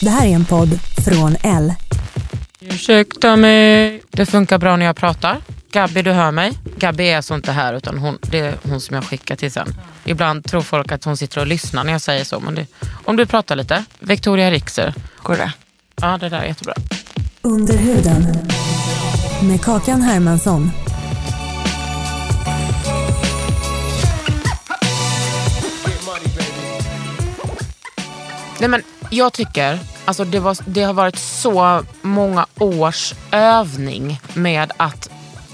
Det här är en podd från L. Ursäkta mig. Det funkar bra när jag pratar. Gabby, du hör mig. Gabby är alltså inte här utan hon, det är hon som jag skickar till sen. Ibland tror folk att hon sitter och lyssnar när jag säger så. Men det, om du pratar lite. Victoria Rixer. Går det? Ja, det där är jättebra. Under huden. Med Kakan Hermansson. Nej, men jag tycker alltså det, var, det har varit så många års övning med att,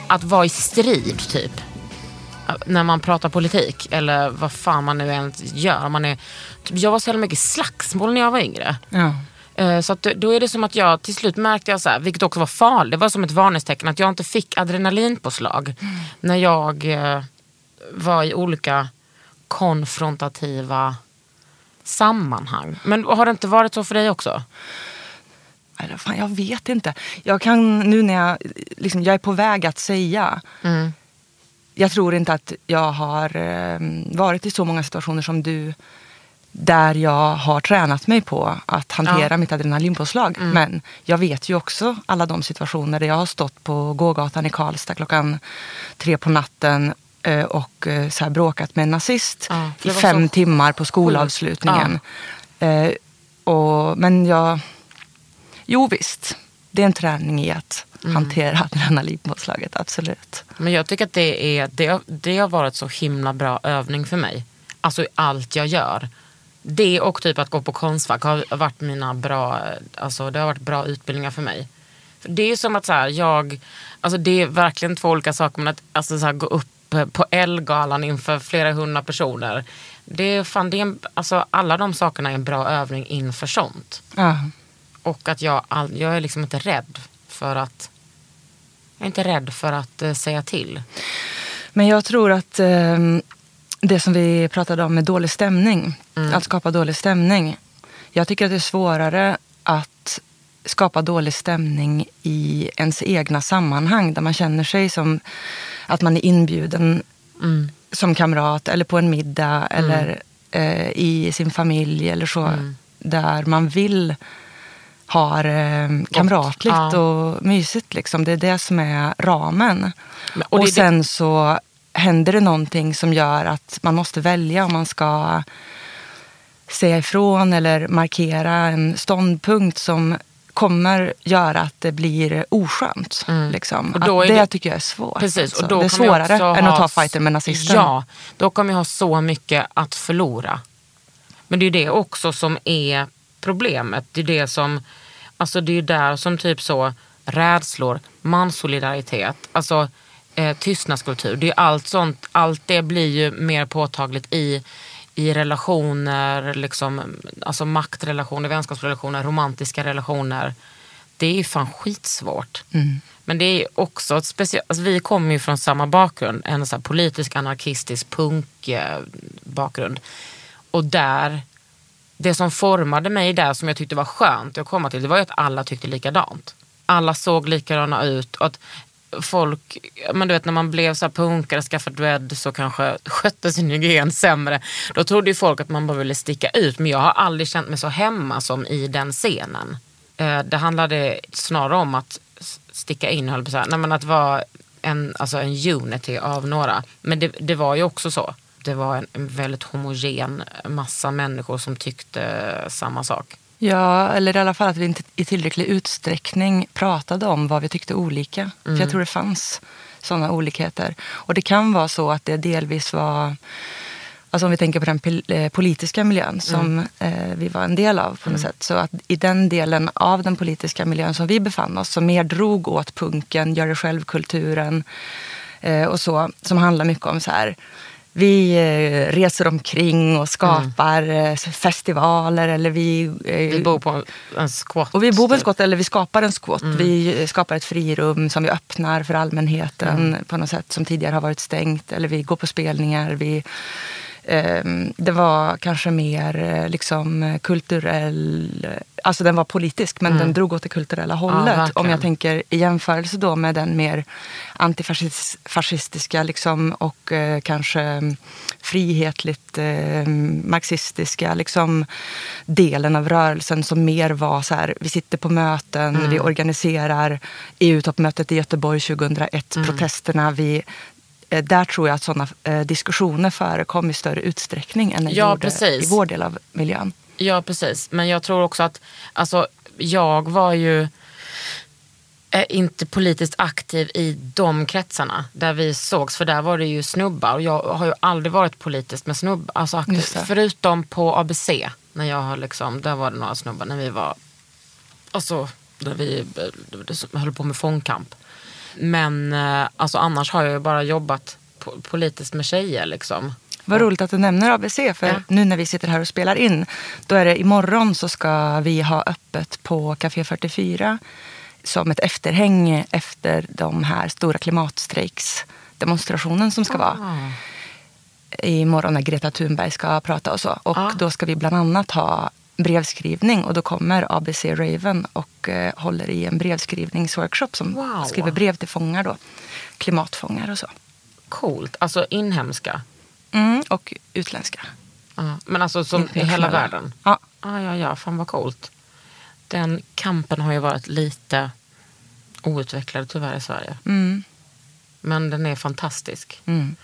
att vara i strid typ. När man pratar politik eller vad fan man nu än gör. Man är, typ, jag var så jävla mycket slagsmål när jag var yngre. Ja. Eh, Så att då är det som att jag till slut märkte jag så här, vilket också var farligt, det var som ett varningstecken att jag inte fick adrenalinpåslag när jag eh, var i olika konfrontativa sammanhang. Men har det inte varit så för dig också? Eller fan, jag vet inte. Jag kan nu när jag, liksom, jag är på väg att säga. Jag tror inte att jag har eh, varit i så många situationer som du. Där jag har tränat mig på att hantera Ja. mitt adrenalinpåslag. Men jag vet ju också alla de situationer där jag har stått på gågatan i Karlstad klockan tre på natten och eh, så här bråkat med en nazist Ja, i fem så timmar på skolavslutningen. Eh, och, men jag... Jo visst, det är en träning i att Mm. hantera adrenalinpåslaget, absolut. Men jag tycker att det, är, det, har- det har varit så himla bra övning för mig. Alltså allt jag gör. Det och typ att gå på Konstfack har varit mina bra, alltså det har varit bra utbildningar för mig. För det är som att så här, jag, alltså det är verkligen två olika saker. Men att alltså så här, gå upp på Elgalan inför flera hundra personer. Det är fan, det är en, alltså alla de sakerna är en bra övning inför sånt. Ja. Och att jag, jag är liksom inte rädd för att, jag är inte rädd för att eh, säga till. Men jag tror att eh, det som vi pratade om med dålig stämning, Mm. att skapa dålig stämning. Jag tycker att det är svårare att skapa dålig stämning i ens egna sammanhang där man känner sig som att man är inbjuden Mm. som kamrat eller på en middag eller eh, i sin familj eller så. Mm. Där man vill ha det kamratligt Ja. och mysigt. Liksom. Det är det som är ramen. Men- Och, och det- sen så händer det någonting som gör att man måste välja om man ska säga ifrån eller markera en ståndpunkt som kommer göra att det blir oskönt. Liksom. Mm. Och då att är det, det- tycker jag är svårt. Precis, alltså. och då det är svårare än att ta fighten med nazisten. Ja, då kommer jag ha så mycket att förlora. Men det är ju det också som är problemet. Det är det som, alltså det är där som typ så rädslor, manssolidaritet, alltså eh, tystnadskultur. Det är allt sånt, allt det blir ju mer påtagligt i, i relationer, liksom, alltså maktrelationer, vänskapsrelationer, romantiska relationer. Det är fan skitsvårt. Men det är också ett speciellt, alltså vi kommer ju från samma bakgrund, en så politisk anarkistisk punk eh, bakgrund. Och där, det som formade mig där som jag tyckte var skönt att komma till, det var ju att alla tyckte likadant. Alla såg likadana ut. Och att folk, men du vet när man blev så här punkare, skaffade dread så kanske skötte sin hygien sämre. Då trodde ju folk att man bara ville sticka ut. Men jag har aldrig känt mig så hemma som i den scenen. Eh, Det handlade snarare om att sticka in, höll på så här. Nej, men att vara en, alltså en unity av några. Men det, det var ju också så. det var en, en väldigt homogen massa människor som tyckte samma sak. Ja, eller i alla fall att vi inte i tillräcklig utsträckning pratade om vad vi tyckte olika. För jag tror det fanns sådana olikheter. Och det kan vara så att det delvis var Alltså om vi tänker på den eh, politiska miljön som eh, vi var en del av på något sätt. Så att i den delen av den politiska miljön som vi befann oss, som mer drog åt punken, gör det själv-kulturen eh, och så, som handlar mycket om så här vi eh, reser omkring och skapar eh, festivaler eller vi... eh, Vi bor på en squat. och vi bor på en squat eller vi skapar en squat. Vi eh, skapar ett frirum som vi öppnar för allmänheten på något sätt som tidigare har varit stängt. Eller vi går på spelningar. Vi, det var kanske mer eh, liksom kulturell, alltså den var politisk men den drog åt det kulturella hållet. Om verkligen. jag tänker i jämförelse då med den mer antifascistiska liksom, och eh, kanske frihetligt eh, marxistiska liksom, delen av rörelsen som mer var så här, vi sitter på möten, vi organiserar EU-toppmötet i Göteborg 2001, protesterna, vi eh, där tror jag att sådana eh, diskussioner förekom i större utsträckning än Ja, gjorde precis. i vår del av miljön. Ja, precis. Men jag tror också att, alltså, jag var ju eh, inte politiskt aktiv i de kretsarna där vi sågs. För där var det ju snubbar och jag har ju aldrig varit politiskt med snubbar. Alltså aktiv, förutom på ABC. När jag har liksom, där var det några snubbar när vi var, alltså, där vi eh, höll på med fångkamp. Men eh, alltså, annars har jag ju bara jobbat po- politiskt med tjejer liksom. Vad roligt att du nämner ABC, för Ja. nu när vi sitter här och spelar in, då är det imorgon så ska vi ha öppet på Café 44 som ett efterhäng efter de här stora klimatstrejksdemonstrationen som ska vara Ah. imorgon när Greta Thunberg ska prata och så. Och Ah. då ska vi bland annat ha brevskrivning och då kommer ABC Raven och eh, håller i en brevskrivningsworkshop som Wow. skriver brev till fångar då. Klimatfångar och så. Coolt, alltså inhemska. Mm, och utländska. Ja, men alltså som i hela världen? Ja. Ja, ja, ja, fan vad coolt. Den kampen har ju varit lite outvecklad tyvärr i Sverige. Mm. Men den är fantastisk. Mm.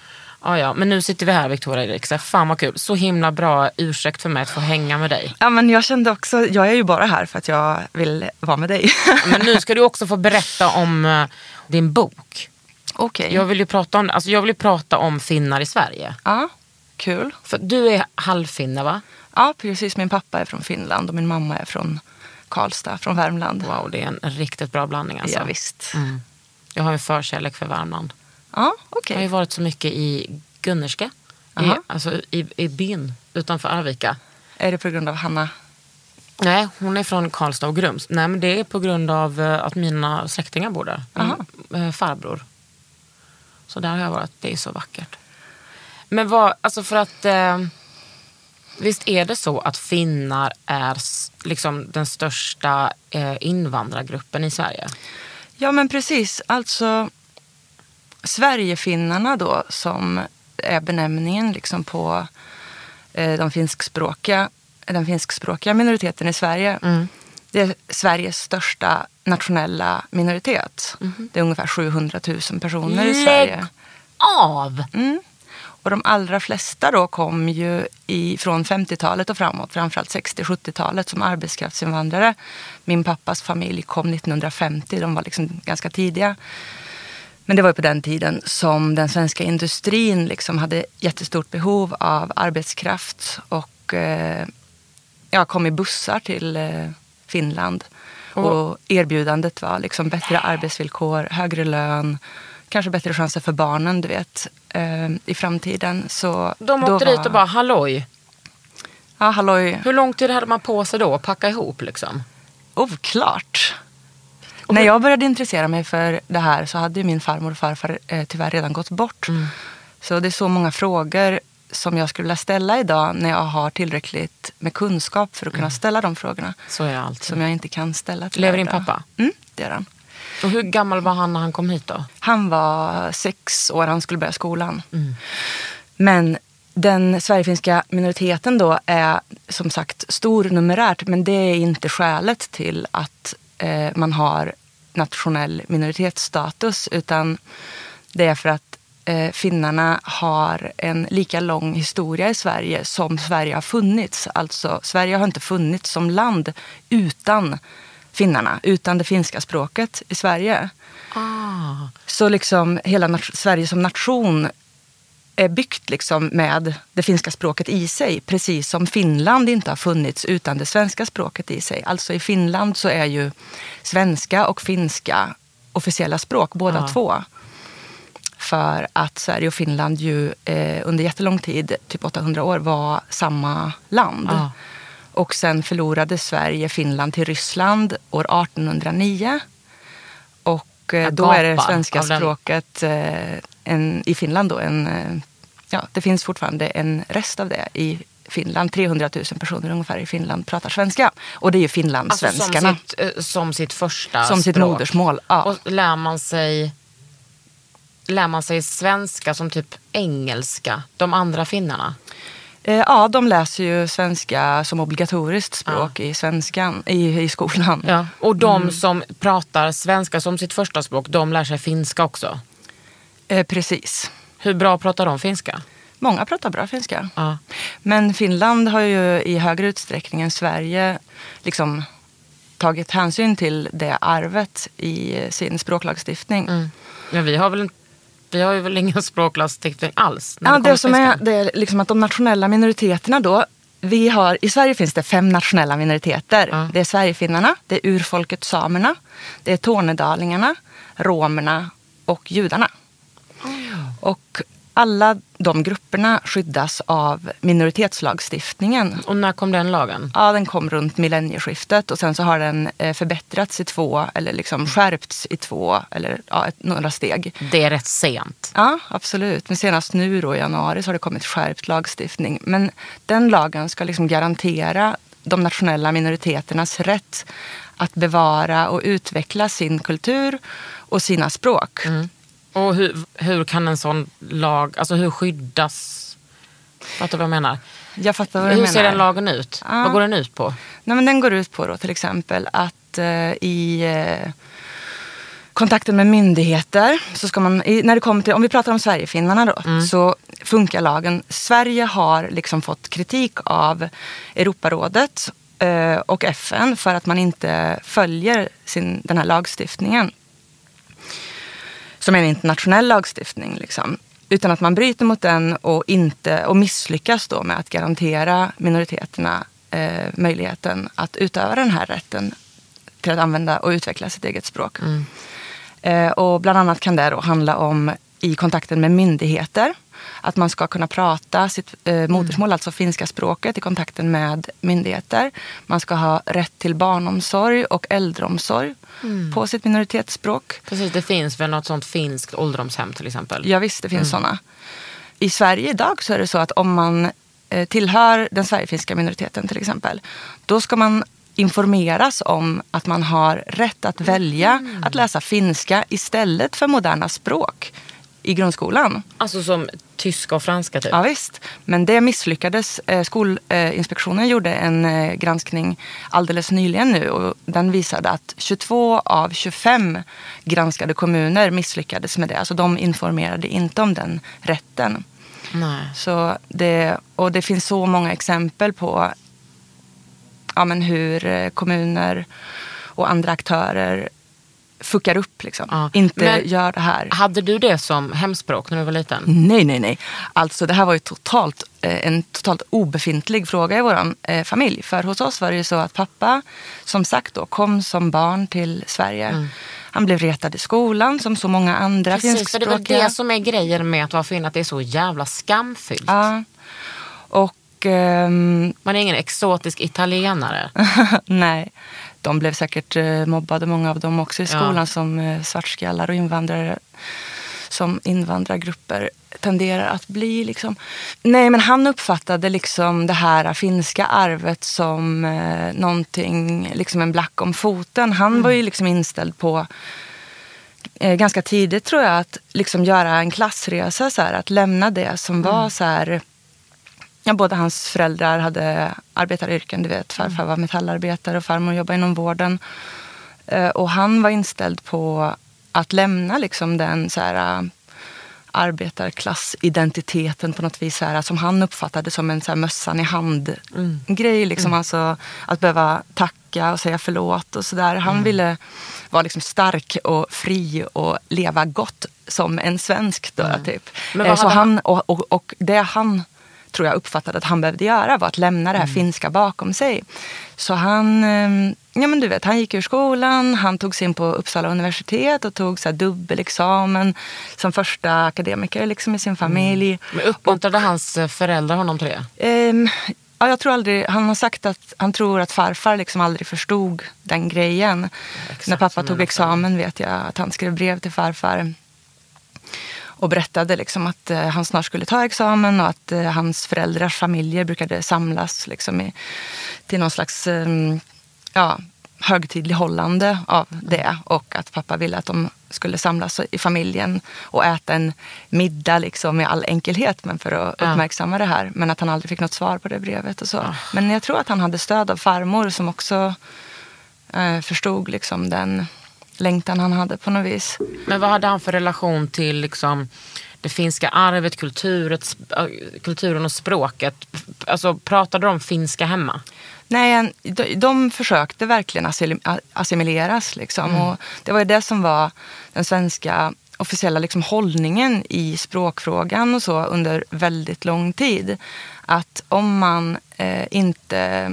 Ja, ja, men nu sitter vi här Victoria Eriksen. Fan vad kul. Så himla bra ursäkt för mig att få hänga med dig. Ja, men jag kände också, jag är ju bara här för att jag vill vara med dig. Men nu ska du också få berätta om eh, din bok. Okej. Jag vill ju prata om, alltså jag vill prata om finnar i Sverige. Ja, kul. För du är halvfinne va? Ja, precis. Min pappa är från Finland och min mamma är från Karlstad, från Värmland. Wow, det är en riktigt bra blandning alltså. Ja, visst. Mm. Jag har en förkärlek för Värmland. Ja, Jag har ju varit så mycket i Gunnerska. I, alltså i, i byn utanför Arvika. Är det på grund av Hanna? Nej, hon är från Karlstad och Grums. Nej, men det är på grund av eh, att mina släktingar bor där. Min eh, farbror. Så där har jag varit. Det är så vackert. Men vad, alltså för att... Eh, visst är det så att finnar är liksom den största eh, invandrargruppen i Sverige? Ja, men precis. Alltså, Sverigefinnarna då, som är benämningen liksom på eh, de finskspråkiga, den finskspråkiga minoriteten i Sverige. Det är Sveriges största nationella minoritet. Det är ungefär 700 000 personer i Lägg Sverige. av! Mm. Och de allra flesta då kom ju i, från 50-talet och framåt, framförallt 60-70-talet som arbetskraftsinvandrare. Min pappas familj kom 1950, de var liksom ganska tidiga. Men det var ju på den tiden som den svenska industrin liksom hade jättestort behov av arbetskraft och eh, ja, kom i bussar till eh, Finland. Och erbjudandet var liksom bättre arbetsvillkor, högre lön, kanske bättre chanser för barnen, du vet, eh, i framtiden. Så De åkte var- dit och bara, halloj. Ja, halloj. Hur lång tid hade man på sig då att packa ihop liksom? Oklart. När jag började intressera mig för det här så hade min farmor och farfar eh, tyvärr redan gått bort. Mm. Så det är så många frågor som jag skulle vilja ställa idag när jag har tillräckligt med kunskap för att Mm. kunna ställa de frågorna. Så är alltid. Som jag inte kan ställa till Lever er din pappa? Mm, det gör han. Och hur gammal var han när han kom hit då? Han var sex år, han skulle börja skolan. Mm. Men den sverigefinska minoriteten då är som sagt stor numerärt. Men det är inte skälet till att eh, man har nationell minoritetsstatus. Utan det är för att eh, finnarna har en lika lång historia i Sverige som Sverige har funnits. Alltså Sverige har inte funnits som land utan finnarna, utan det finska språket i Sverige. Ah. Så liksom hela Sverige som nation är byggt liksom med det finska språket i sig. Precis som Finland inte har funnits utan det svenska språket i sig. Alltså i Finland så är ju svenska och finska officiella språk båda Ja. två. För att Sverige och Finland ju eh, under jättelång tid, typ 800 år, var samma land. Ja. Och sen förlorade Sverige Finland till Ryssland år 1809. Och eh, då är det svenska språket eh, en, i Finland då en, eh, ja, det finns fortfarande en rest av det i Finland. 300 000 personer ungefär i Finland pratar svenska. Och det är ju Alltså finlandssvenskarna. som sitt, eh, som sitt första som sitt språk. modersmål. Ja. Och lär man sig Lär man sig svenska som typ engelska, de andra finnarna? Eh, ja, de läser ju svenska som obligatoriskt språk i, svenskan, i, i skolan. Ja. Och de Mm. som pratar svenska som sitt första språk, de lär sig finska också. Eh, precis. Hur bra pratar de finska? Många pratar bra finska. Ja. Men Finland har ju i högre utsträckning än Sverige liksom tagit hänsyn till det arvet i sin språklagstiftning. Mm. Men vi har väl inte vi har ju väl ingen språklagstiftning alls? Ja, kommer det som är, det är liksom att de nationella minoriteterna då. Vi har, I Sverige finns det fem nationella minoriteter. Ja. Det är Sverigefinnarna, det är urfolket samerna, det är tornedalingarna, romerna och judarna. Och alla de grupperna skyddas av minoritetslagstiftningen. Och när kom den lagen? Ja, den kom runt millennieskiftet och sen så har den eh, förbättrats i två, eller liksom skärpts i två, eller ja, ett, några steg. Det är rätt sent. Ja, absolut. Men senast nu då i januari så har det kommit skärpt lagstiftning. Men den lagen ska liksom garantera de nationella minoriteternas rätt att bevara och utveckla sin kultur och sina språk. Och hur, hur kan en sån lag, alltså hur skyddas? Fattar du vad jag menar? Jag fattar vad du Hur menar. ser den lagen ut? Ja. Vad går den ut på? Nej, men den går ut på då till exempel att eh, i eh, kontakten med myndigheter, så ska man, i, när det kommer till, om vi pratar om Sverigefinnarna då, så funkar lagen. Sverige har liksom fått kritik av Europarådet eh, och FN för att man inte följer sin, den här lagstiftningen. Som är en internationell lagstiftning. Liksom. Utan att man bryter mot den och, inte, och misslyckas då med att garantera minoriteterna eh, möjligheten att utöva den här rätten till att använda och utveckla sitt eget språk. Eh, och bland annat kan det då handla om i kontakten med myndigheter. Att man ska kunna prata sitt eh, modersmål, alltså finska språket, i kontakten med myndigheter. Man ska ha rätt till barnomsorg och äldreomsorg på sitt minoritetsspråk. Precis, det finns väl något sånt finskt ålderdomshem till exempel. Ja visst, det finns sådana. I Sverige idag så är det så att om man eh, tillhör den sverigefinska minoriteten till exempel, då ska man informeras om att man har rätt att välja att läsa finska istället för moderna språk i grundskolan. Alltså som tyska och franska typ. Ja, visst. Men det misslyckades. Eh, Skolinspektionen gjorde en eh, granskning alldeles nyligen nu och den visade att 22 av 25 granskade kommuner misslyckades med det. Alltså de informerade inte om den rätten. Nej. Så det, och det finns så många exempel på ja, men hur eh, kommuner och andra aktörer fuckar upp. Liksom. Ja. Inte Men- gör det här. Hade du det som hemspråk när du var liten? Nej, nej, nej. Alltså det här var ju totalt, eh, en totalt obefintlig fråga i vår eh, familj. För hos oss var det ju så att pappa, som sagt då, kom som barn till Sverige. Han blev retad i skolan som så många andra Precis, för det är väl finskspråkiga. det som är grejen med att vara finne, att det är så jävla skamfyllt. Ja. Och ehm, Man är ingen exotisk italienare. nej, de blev säkert eh, mobbade många av dem också i Ja. skolan som eh, svartskallar och invandrare. Som invandrargrupper tenderar att bli. Liksom. Nej, men han uppfattade liksom det här finska arvet som eh, någonting, liksom en black om foten. Han var ju liksom inställd på eh, ganska tidigt tror jag att liksom göra en klassresa. Så här, att lämna det som var så här Ja, båda hans föräldrar hade arbetaryrken. Du vet, farfar var metallarbetare och farmor jobbade inom vården. Eh, och han var inställd på att lämna liksom den så här, eh, arbetarklassidentiteten på något vis. Så här, som han uppfattade som en så här, mössan i hand-grej. Liksom. Alltså, att behöva tacka och säga förlåt och sådär. Han ville vara liksom stark och fri och leva gott som en svensk. Då, typ. Men Eh, så han, och, och, och det han tror jag uppfattade att han behövde göra var att lämna det här finska bakom sig. Så han, eh, ja men du vet, han gick ur skolan, han tog sig in på Uppsala universitet och tog så här dubbelexamen som första akademiker liksom i sin familj. Men uppmuntrade hans eh, föräldrar honom till det? Ehm, ja, jag tror aldrig, han har sagt att han tror att farfar liksom aldrig förstod den grejen. När pappa tog examen vet jag att han skrev brev till farfar och berättade liksom att eh, han snart skulle ta examen och att eh, hans föräldrars familjer brukade samlas liksom i, till någon slags eh, ja, högtidlig hållande av det. Och att pappa ville att de skulle samlas i familjen och äta en middag liksom i all enkelhet men för att Ja. uppmärksamma det här. Men att han aldrig fick något svar på det brevet och så. Men jag tror att han hade stöd av farmor som också eh, förstod liksom den längtan han hade på något vis. Men vad hade han för relation till liksom, det finska arvet, kulturet, äh, kulturen och språket? Alltså, pratade de finska hemma? Nej, de, de försökte verkligen assimil- assimileras. Liksom. Och det var ju det som var den svenska officiella liksom, hållningen i språkfrågan och så under väldigt lång tid. Att om man eh, inte...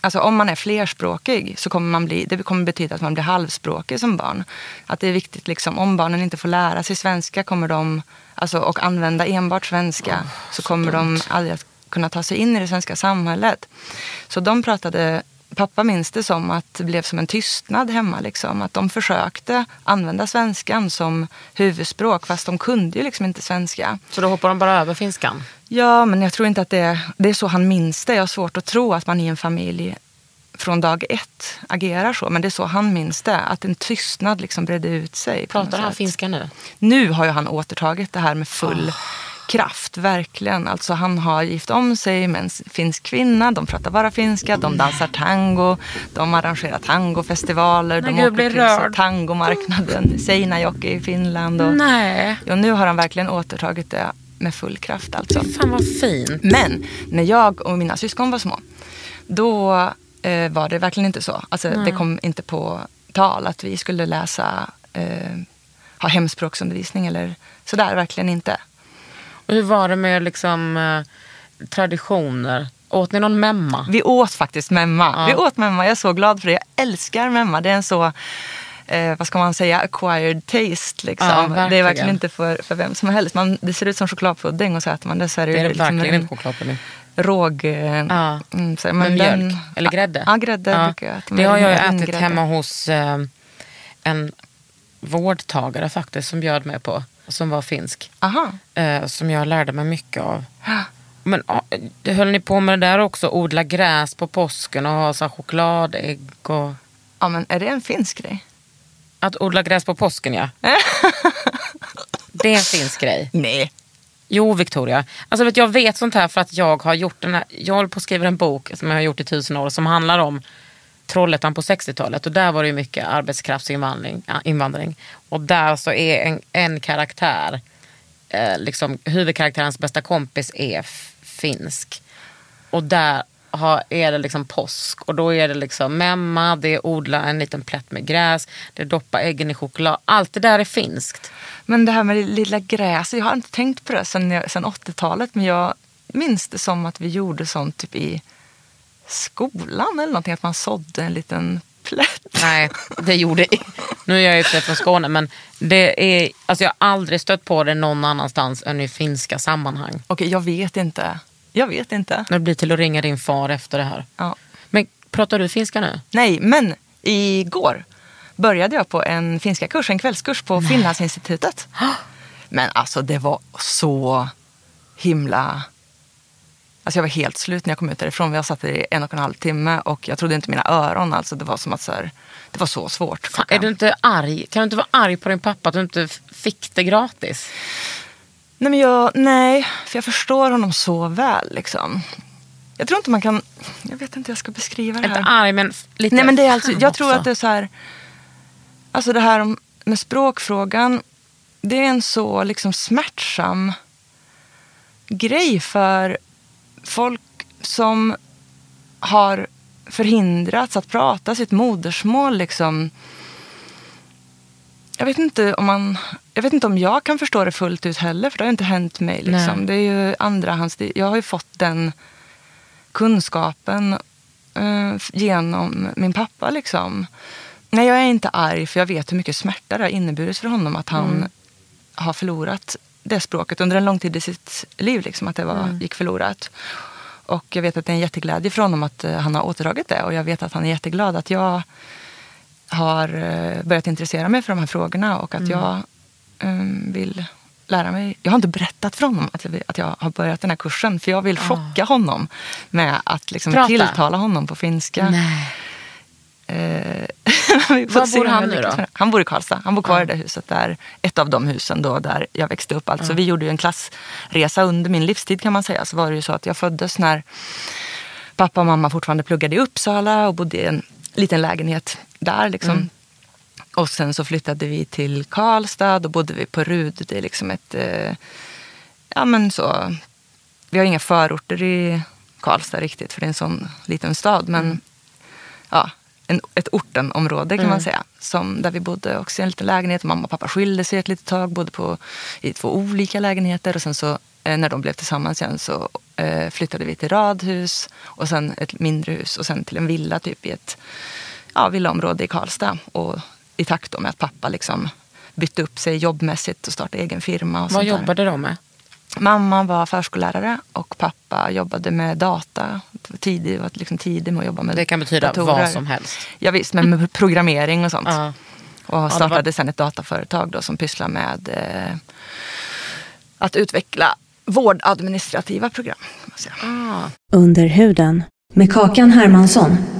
Alltså om man är flerspråkig så kommer man bli, det kommer betyda att man blir halvspråkig som barn. Att det är viktigt, liksom, om barnen inte får lära sig svenska kommer de, alltså, och använda enbart svenska så kommer de aldrig att kunna ta sig in i det svenska samhället. Så de pratade, pappa minns det som att det blev som en tystnad hemma. Liksom. Att de försökte använda svenskan som huvudspråk fast de kunde ju liksom inte svenska. Så då hoppar de bara över finskan? Ja, men jag tror inte att det är, det är så han minns det. Jag har svårt att tro att man i en familj från dag ett agerar så. Men det är så han minns det. Att en tystnad liksom bredde ut sig. Pratar han finska nu? Nu har ju han återtagit det här med full Ah. Kraft, verkligen. Alltså han har gift om sig med en finsk kvinna, de pratar bara finska, de dansar tango, de arrangerar tangofestivaler, Men de gud, åker till så tangomarknaden Seinäjoki i Finland. Och, Nej. och nu har han verkligen återtagit det med full kraft alltså. Fan vad fint. Men när jag och mina syskon var små, då eh, var det verkligen inte så. Alltså, det kom inte på tal att vi skulle läsa, eh, ha hemspråksundervisning eller sådär. Verkligen inte. Och hur var det med liksom, eh, traditioner? Åt ni någon memma? Vi åt faktiskt memma. Ja. Vi åt memma. Jag är så glad för det. Jag älskar memma. Det är en så, eh, vad ska man säga, acquired taste. Liksom. Ja, det är verkligen. inte för, för vem som helst. Man, det ser ut som chokladpudding och så äter man det. Så är det, Det är det liksom verkligen en inte chokladpudding. råg... Eh, Ja. mm, så, Med mjölk den- eller grädde? Ja, grädde brukar jag äta. Det har jag ätit grädde. hemma hos eh, en vårdtagare faktiskt som bjöd mig på. Som var finsk. Aha. Eh, som jag lärde mig mycket av. Men det höll ni på med det där också? Odla gräs på påsken och ha så här chokladägg och... Ja, men är det en finsk grej? Att odla gräs på påsken ja. det är en finsk grej. Nej. Jo, Victoria. Alltså, vet, jag vet sånt här för att jag har gjort den här, jag håller på att skriva en bok som jag har gjort i tusen år som handlar om Trollhättan på 60-talet och där var det ju mycket arbetskraftsinvandring. Invandring. Och där så är en, en karaktär, eh, liksom, huvudkaraktärens bästa kompis är finsk. Och där har, är det liksom påsk och då är det liksom memma, det är odla en liten plätt med gräs, det är doppa äggen i choklad. Allt det där är finskt. Men det här med det lilla gräset, jag har inte tänkt på det sedan, sen 80-talet. Men jag minns det som att vi gjorde sånt typ i skolan eller någonting. Att man sådde en liten plätt. Nej, det gjorde Nu är jag ju från Skåne men det är, alltså jag har aldrig stött på det någon annanstans än i finska sammanhang. Okej, jag vet inte. Jag vet inte. Det blir till att ringa din far efter det här. Ja. Men pratar du finska nu? Nej, men igår började jag på en finska kurs, en kvällskurs på Finlandsinstitutet. Men alltså det var så himla... Alltså jag var helt slut när jag kom ut därifrån. Jag satt i en och en halv timme och jag trodde inte mina öron. Alltså det var som att så här, det var så svårt. Fan, är du inte arg? Kan du inte vara arg på din pappa att du inte fick det gratis? Nej, men jag, nej, för jag förstår honom så väl. Liksom. Jag tror inte man kan... Jag vet inte hur jag ska beskriva det Inte här. arg men lite Nej, men det är alltså, jag tror att det är så här... Alltså det här med språkfrågan. det är en så liksom smärtsam grej för folk som har förhindrats att prata sitt modersmål. Liksom. Jag vet inte om man... Jag vet inte om jag kan förstå det fullt ut heller, för det har inte hänt mig. Liksom. Det är ju andrahands... Jag har ju fått den kunskapen eh, genom min pappa. Liksom. Nej, jag är inte arg, för jag vet hur mycket smärta det har inneburit för honom att han mm. har förlorat det språket under en lång tid i sitt liv. Liksom, att det var, mm. gick förlorat. Och jag vet att det är en jätteglädje för honom att uh, han har återtagit det. Och jag vet att han är jätteglad att jag har uh, börjat intressera mig för de här frågorna och att mm. jag um, vill lära mig. Jag har inte berättat för honom att jag, att jag har börjat den här kursen. För jag vill ah. chocka oh. honom med att liksom tilltala honom på finska. Nej. Eh, Var bor han nu då? Han bor i Karlstad. Han bor kvar ja. i det huset där, ett av de husen då där jag växte upp. Alltså, ja. Vi gjorde ju en klassresa under min livstid kan man säga. Så var det ju så att jag föddes när pappa och mamma fortfarande pluggade i Uppsala och bodde i en liten lägenhet där. Liksom. Mm. Och sen så flyttade vi till Karlstad. Då bodde vi på Rud. Det är liksom ett... Eh, ja men så... Vi har inga förorter i Karlstad riktigt för det är en sån liten stad. Men mm. ja, en, ett ortenområde kan mm. man säga. Som, där vi bodde också i en liten lägenhet. Mamma och pappa skilde sig ett litet tag, bodde på, i två olika lägenheter. Och sen så eh, när de blev tillsammans igen så eh, flyttade vi till radhus och sen ett mindre hus och sen till en villa typ i ett ja, villaområde i Karlstad. Och i takt med att pappa liksom bytte upp sig jobbmässigt och startade egen firma. Och Vad jobbade de med? Mamma var förskollärare och pappa jobbade med data. Tidig, var liksom tidig med att jobba med Det kan betyda datorer. vad som helst. Ja, visst, men med programmering och sånt. Uh. Och startade ja, var... sen ett dataföretag då, som pysslar med eh, att utveckla vårdadministrativa program. Ah. Under huden med Kakan Hermansson.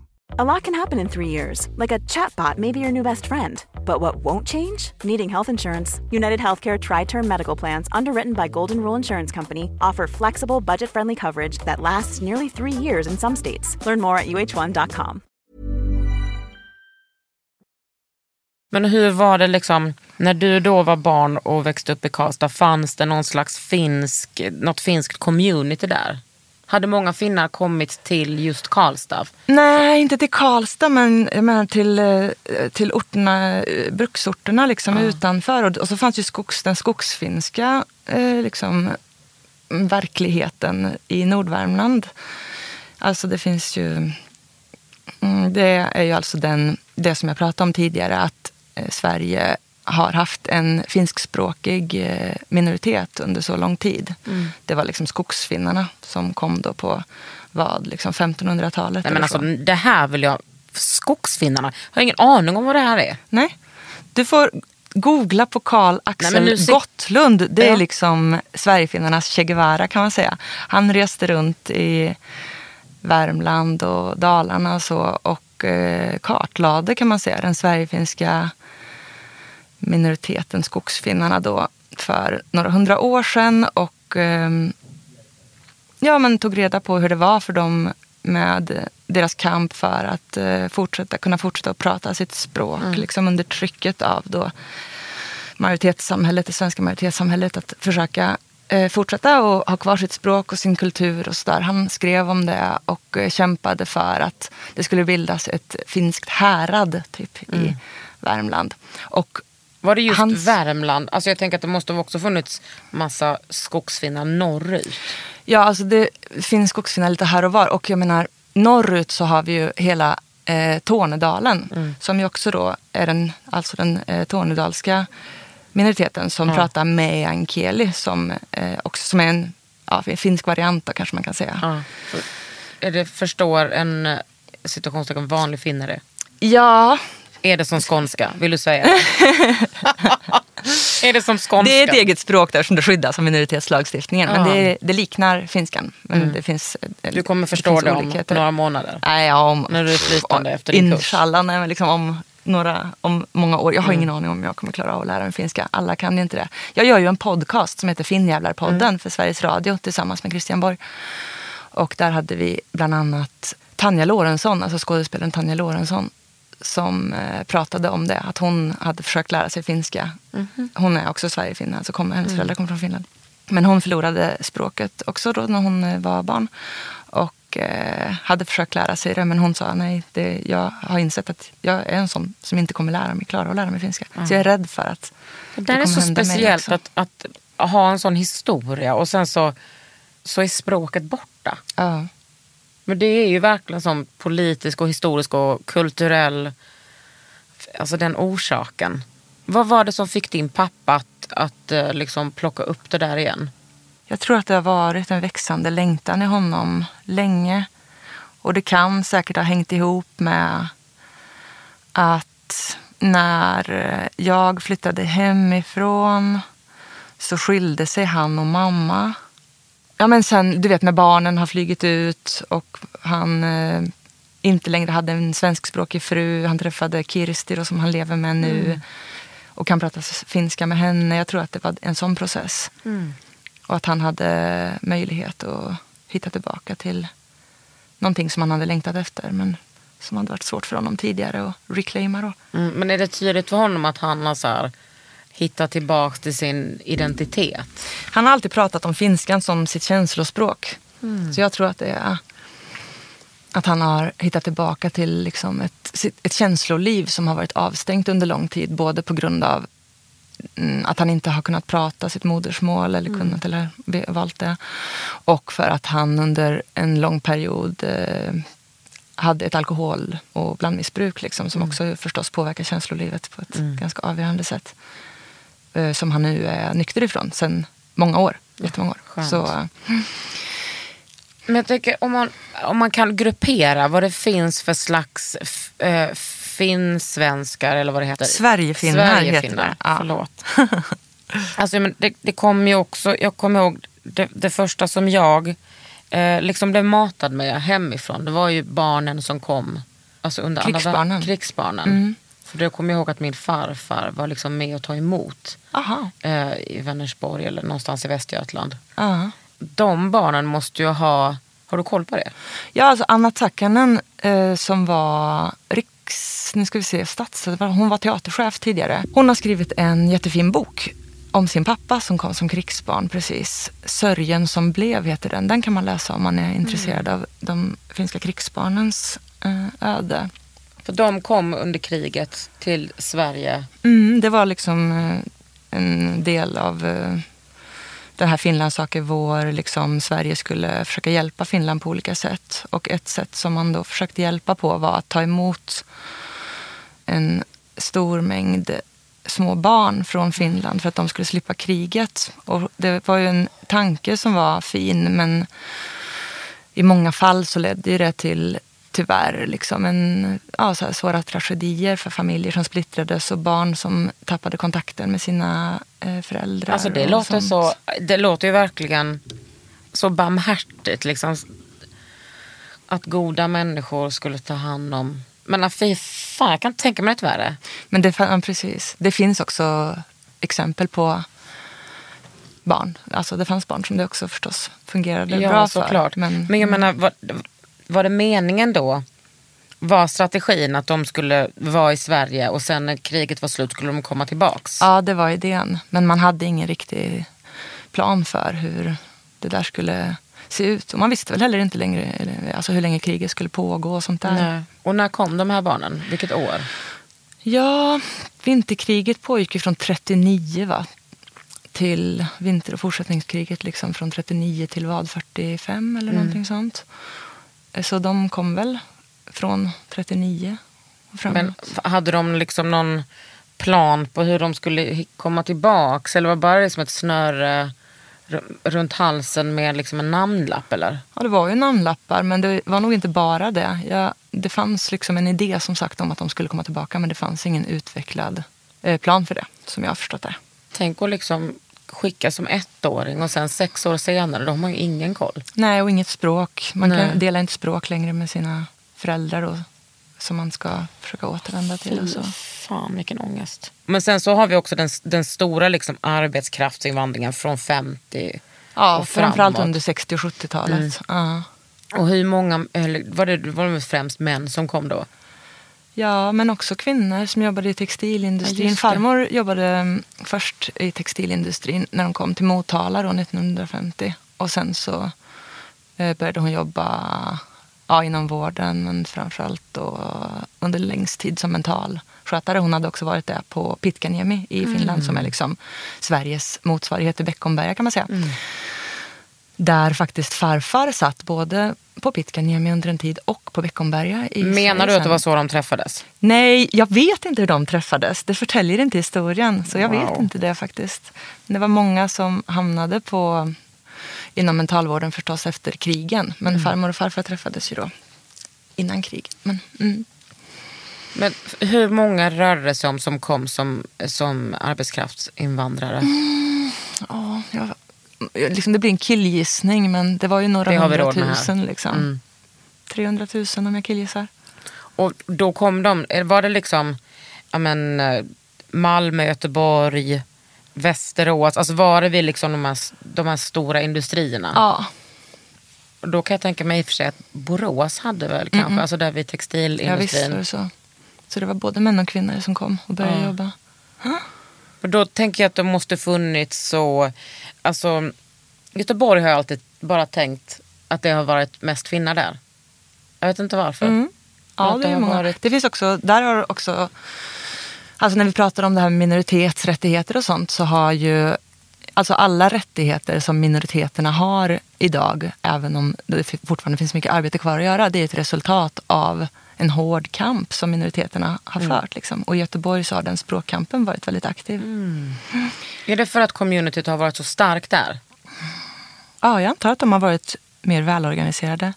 A lot can happen in three years, like a chatbot may be your new best friend. But what won't change? Needing health insurance. United Healthcare Tri Term Medical Plans, underwritten by Golden Rule Insurance Company, offer flexible, budget friendly coverage that lasts nearly three years in some states. Learn more at uh1.com. Men hur var det liksom, när du då var barn och växte upp i Karlstad, fanns det någon slags finsk, något finskt community där? Hade många finnar kommit till just Karlstad? Nej, inte till Karlstad men jag menar till, eh, till orterna, eh, bruksorterna liksom ja. utanför. Och, och, så fanns ju skogs, den skogsfinska eh, liksom, verkligheten i Nordvärmland. Alltså det finns ju... Mm, det är ju alltså den, det som jag pratade om tidigare, att Sverige har haft en finskspråkig eh, minoritet under så lång tid. Mm. Det var liksom skogsfinnarna som kom då på vad, liksom 1500-talet. Nej, men alltså, det här vill jag... Skogsfinnarna? Jag har ingen aning om vad det här är. Nej. Du får googla på Karl Axel Nej, Gottlund. Det är liksom Sverigefinnarnas Che Guevara kan man säga. Han reste runt i Värmland och Dalarna och så och eh, kartlade kan man säga den sverigefinska minoriteten skogsfinnarna då för några hundra år sedan och eh, ja, men tog reda på hur det var för dem med deras kamp för att eh, fortsätta, kunna fortsätta att prata sitt språk mm. liksom under trycket av då majoritetssamhället, det svenska majoritetssamhället att försöka eh, fortsätta och ha kvar sitt språk och sin kultur och så där. Han skrev om det och eh, kämpade för att det skulle bildas ett finskt härad typ mm. i Värmland. Och var det just Hans... Värmland? Alltså jag tänker att det måste också funnits massa skogsfinnar norrut. Ja, alltså det finns skogsfinnar lite här och var. Och jag menar, norrut så har vi ju hela eh, Tornedalen. Mm. Som ju också då är den, alltså den eh, tornedalska minoriteten som ja. pratar meänkieli. Som, eh, också, som är en ja, finsk variant då, kanske man kan säga. Ja. Är det förstår en situationstecken vanlig finne det? Ja, Är det som skånska? Vill du säga det? är det som skånska? Det är ett eget språk där som det skyddas av minoritetslagstiftningen. Men Ja. det, det liknar finskan. Men det finns, Du kommer förstå finns det om några månader. Nej, ja, om, När du är flytande efter din kurs. Inshallah, nej, men liksom om, några, om många år. Jag har Mm. ingen aning om jag kommer klara av att lära mig finska. Alla kan ju inte det. Jag gör ju en podcast som heter Finnjävlarpodden Mm. för Sveriges Radio tillsammans med Christian Borg. Och där hade vi bland annat Tanja Lorentzon, alltså skådespelaren Tanja Lorentzon som eh, pratade om det. Att hon hade försökt lära sig finska. Mhm. Hon är också Sverigefinne, alltså kom, Mm. hennes föräldrar kommer från Finland. Men hon förlorade språket också då när hon eh, var barn. Och eh, hade försökt lära sig det men hon sa nej, det, jag har insett att jag är en sån som inte kommer lära mig, klara att lära mig finska. Så jag är rädd för att Det där är kommer så speciellt också. att, att ha en sån historia och sen så, så är språket borta. Ja. Men det är ju verkligen som politisk och historisk och kulturell, alltså den orsaken. Vad var det som fick din pappa att, att eh, liksom plocka upp det där igen? Jag tror att det har varit en växande längtan i honom länge. Och det kan säkert ha hängt ihop med att när eh, jag flyttade hemifrån så skilde sig han och mamma. Ja men sen, du vet när barnen har flugit ut och han eh, inte längre hade en svenskspråkig fru. Han träffade Kirsti då, som han lever med nu. Och kan prata finska med henne. Jag tror att det var en sån process. Och att han hade möjlighet att hitta tillbaka till någonting som han hade längtat efter. Men som hade varit svårt för honom tidigare att reclaima då. Mm, men är det tydligt för honom att han har så här, hittat tillbaka till sin identitet? Han har alltid pratat om finskan som sitt känslospråk. Så jag tror att det är att han har hittat tillbaka till liksom ett, ett känsloliv som har varit avstängt under lång tid. Både på grund av mm, att han inte har kunnat prata sitt modersmål eller kunnat eller ve- valt det. Och för att han under en lång period eh, hade ett alkohol och blandmissbruk liksom, som också förstås påverkar känslolivet på ett ganska avgörande sätt. Eh, som han nu är nykter ifrån sedan många år. Jättemånga år. Skönt. Så, eh, Men jag tänker om man, om man kan gruppera vad det finns för slags f- eh, finsvenskar eller vad det heter. Sverigefinnar heter det. Ja. Förlåt. alltså, men det, det kom ju också, jag kommer ihåg det, det första som jag eh, liksom blev matad med hemifrån. Det var ju barnen som kom. Alltså under andra- Krigsbarnen. krigsbarnen. För det kommer jag ihåg att min farfar var liksom med och ta emot Aha. eh, i Vänersborg eller någonstans i Västergötland. Ja. De barnen måste ju ha, har du koll på det? Ja, alltså Anna Takkanen eh, som var riks... Nu ska vi se, stats, hon var teaterchef tidigare. Hon har skrivit en jättefin bok om sin pappa som kom som krigsbarn precis. Sörjen som blev heter den. Den kan man läsa om man är intresserad av de finska krigsbarnens eh, öde. För de kom under kriget till Sverige. Mm, det var liksom eh, en del av eh, den här Finland sakar vår. Liksom Sverige skulle försöka hjälpa Finland på olika sätt. Och ett sätt som man då försökte hjälpa på var att ta emot en stor mängd små barn från Finland för att de skulle slippa kriget. Och det var ju en tanke som var fin men i många fall så ledde ju det till tyvärr liksom en, ja, så här svåra tragedier för familjer som splittrades och barn som tappade kontakten med sina eh, föräldrar. Alltså det låter, sånt. så, det låter ju verkligen så barmhärtigt. Liksom, att goda människor skulle ta hand om... Men fy fan, jag kan inte tänka mig något värre. Men det, ja, precis. det finns också exempel på barn. Alltså det fanns barn som det också förstås fungerade Ja, bra såklart. för. Men, Men jag menar, var, var det meningen då? Var strategin att de skulle vara i Sverige och sen när kriget var slut skulle de komma tillbaks? Ja, det var idén. Men man hade ingen riktig plan för hur det där skulle se ut. Och man visste väl heller inte längre alltså hur länge kriget skulle pågå och sånt där. Nej. Och när kom de här barnen? Vilket år? Ja, vinterkriget pågick ju från 39 va? till vinter och fortsättningskriget liksom från 39 till vad, 45 eller någonting sånt. Så de kom väl från 39 och framåt. Men hade de liksom någon plan på hur de skulle komma tillbaks? Eller var det bara liksom ett snöre r- runt halsen med liksom en namnlapp eller? Ja, det var ju namnlappar, men det var nog inte bara det. Jag, det fanns liksom en idé som sagt om att de skulle komma tillbaka, men det fanns ingen utvecklad eh, plan för det, som jag har förstått det. Tänk att liksom skicka som ettåring och sen sex år senare, då har man ju ingen koll. Nej, och inget språk. Man Nej. kan dela inte språk längre med sina föräldrar och, som man ska försöka återvända till. Och så. Fan vilken ångest. Men sen så har vi också den, den stora liksom arbetskraftsinvandringen från 50 Ja, och framförallt framåt. under 60 och 70-talet. Ja. Och hur många, eller var det, var det främst män som kom då? Ja, men också kvinnor som jobbade i Ja, textilindustrin. det. Farmor jobbade mm, först i textilindustrin när de kom till Motala då, 1950. Och sen så eh, började hon jobba ja, inom vården, men framförallt då under längst tid som mentalskötare. Hon hade också varit där på Pitkäniemi i Finland som är liksom Sveriges motsvarighet till Beckomberga kan man säga. Där faktiskt farfar satt både på Pitkäniemi under en tid och på Beckomberga i Menar du att det var så de träffades? Nej, jag vet inte hur de träffades. Det förtäljer inte historien. Så jag vet Wow. inte det faktiskt. Det var många som hamnade på inom mentalvården förstås efter krigen. Men Mm. farmor och farfar träffades ju då innan kriget. Men, mm. Men hur många rörde det sig om som kom som, som arbetskraftsinvandrare? ja, jag, liksom det blir en killgissning men det var ju några hundratusen. här. Mm. Liksom. 300 000 om jag killgissar. Och då kom de, eh, var det liksom ja men, eh, Malmö, Göteborg, Västerås, alltså var det vid liksom de här, de här stora industrierna? Ja, då kan jag tänka mig i och för sig att Borås hade väl kanske, alltså där vid ja visst textilindustrin. var det så. Så det var både män och kvinnor som kom och började Ja. jobba. Och då tänker jag att det måste funnits så, alltså Göteborg har jag alltid bara tänkt att det har varit mest kvinnor där. Jag vet inte varför. Mm. Ja, det, det är många. varit- det finns också, där har också, alltså när vi pratar om det här med minoritetsrättigheter och sånt så har ju Alltså alla rättigheter som minoriteterna har idag, även om det fortfarande finns mycket arbete kvar att göra, det är ett resultat av en hård kamp som minoriteterna har fört. Liksom. Och i Göteborg så har den språkkampen varit väldigt aktiv. Är det för att communityt har varit så starkt där? Ja, jag antar att de har varit mer välorganiserade.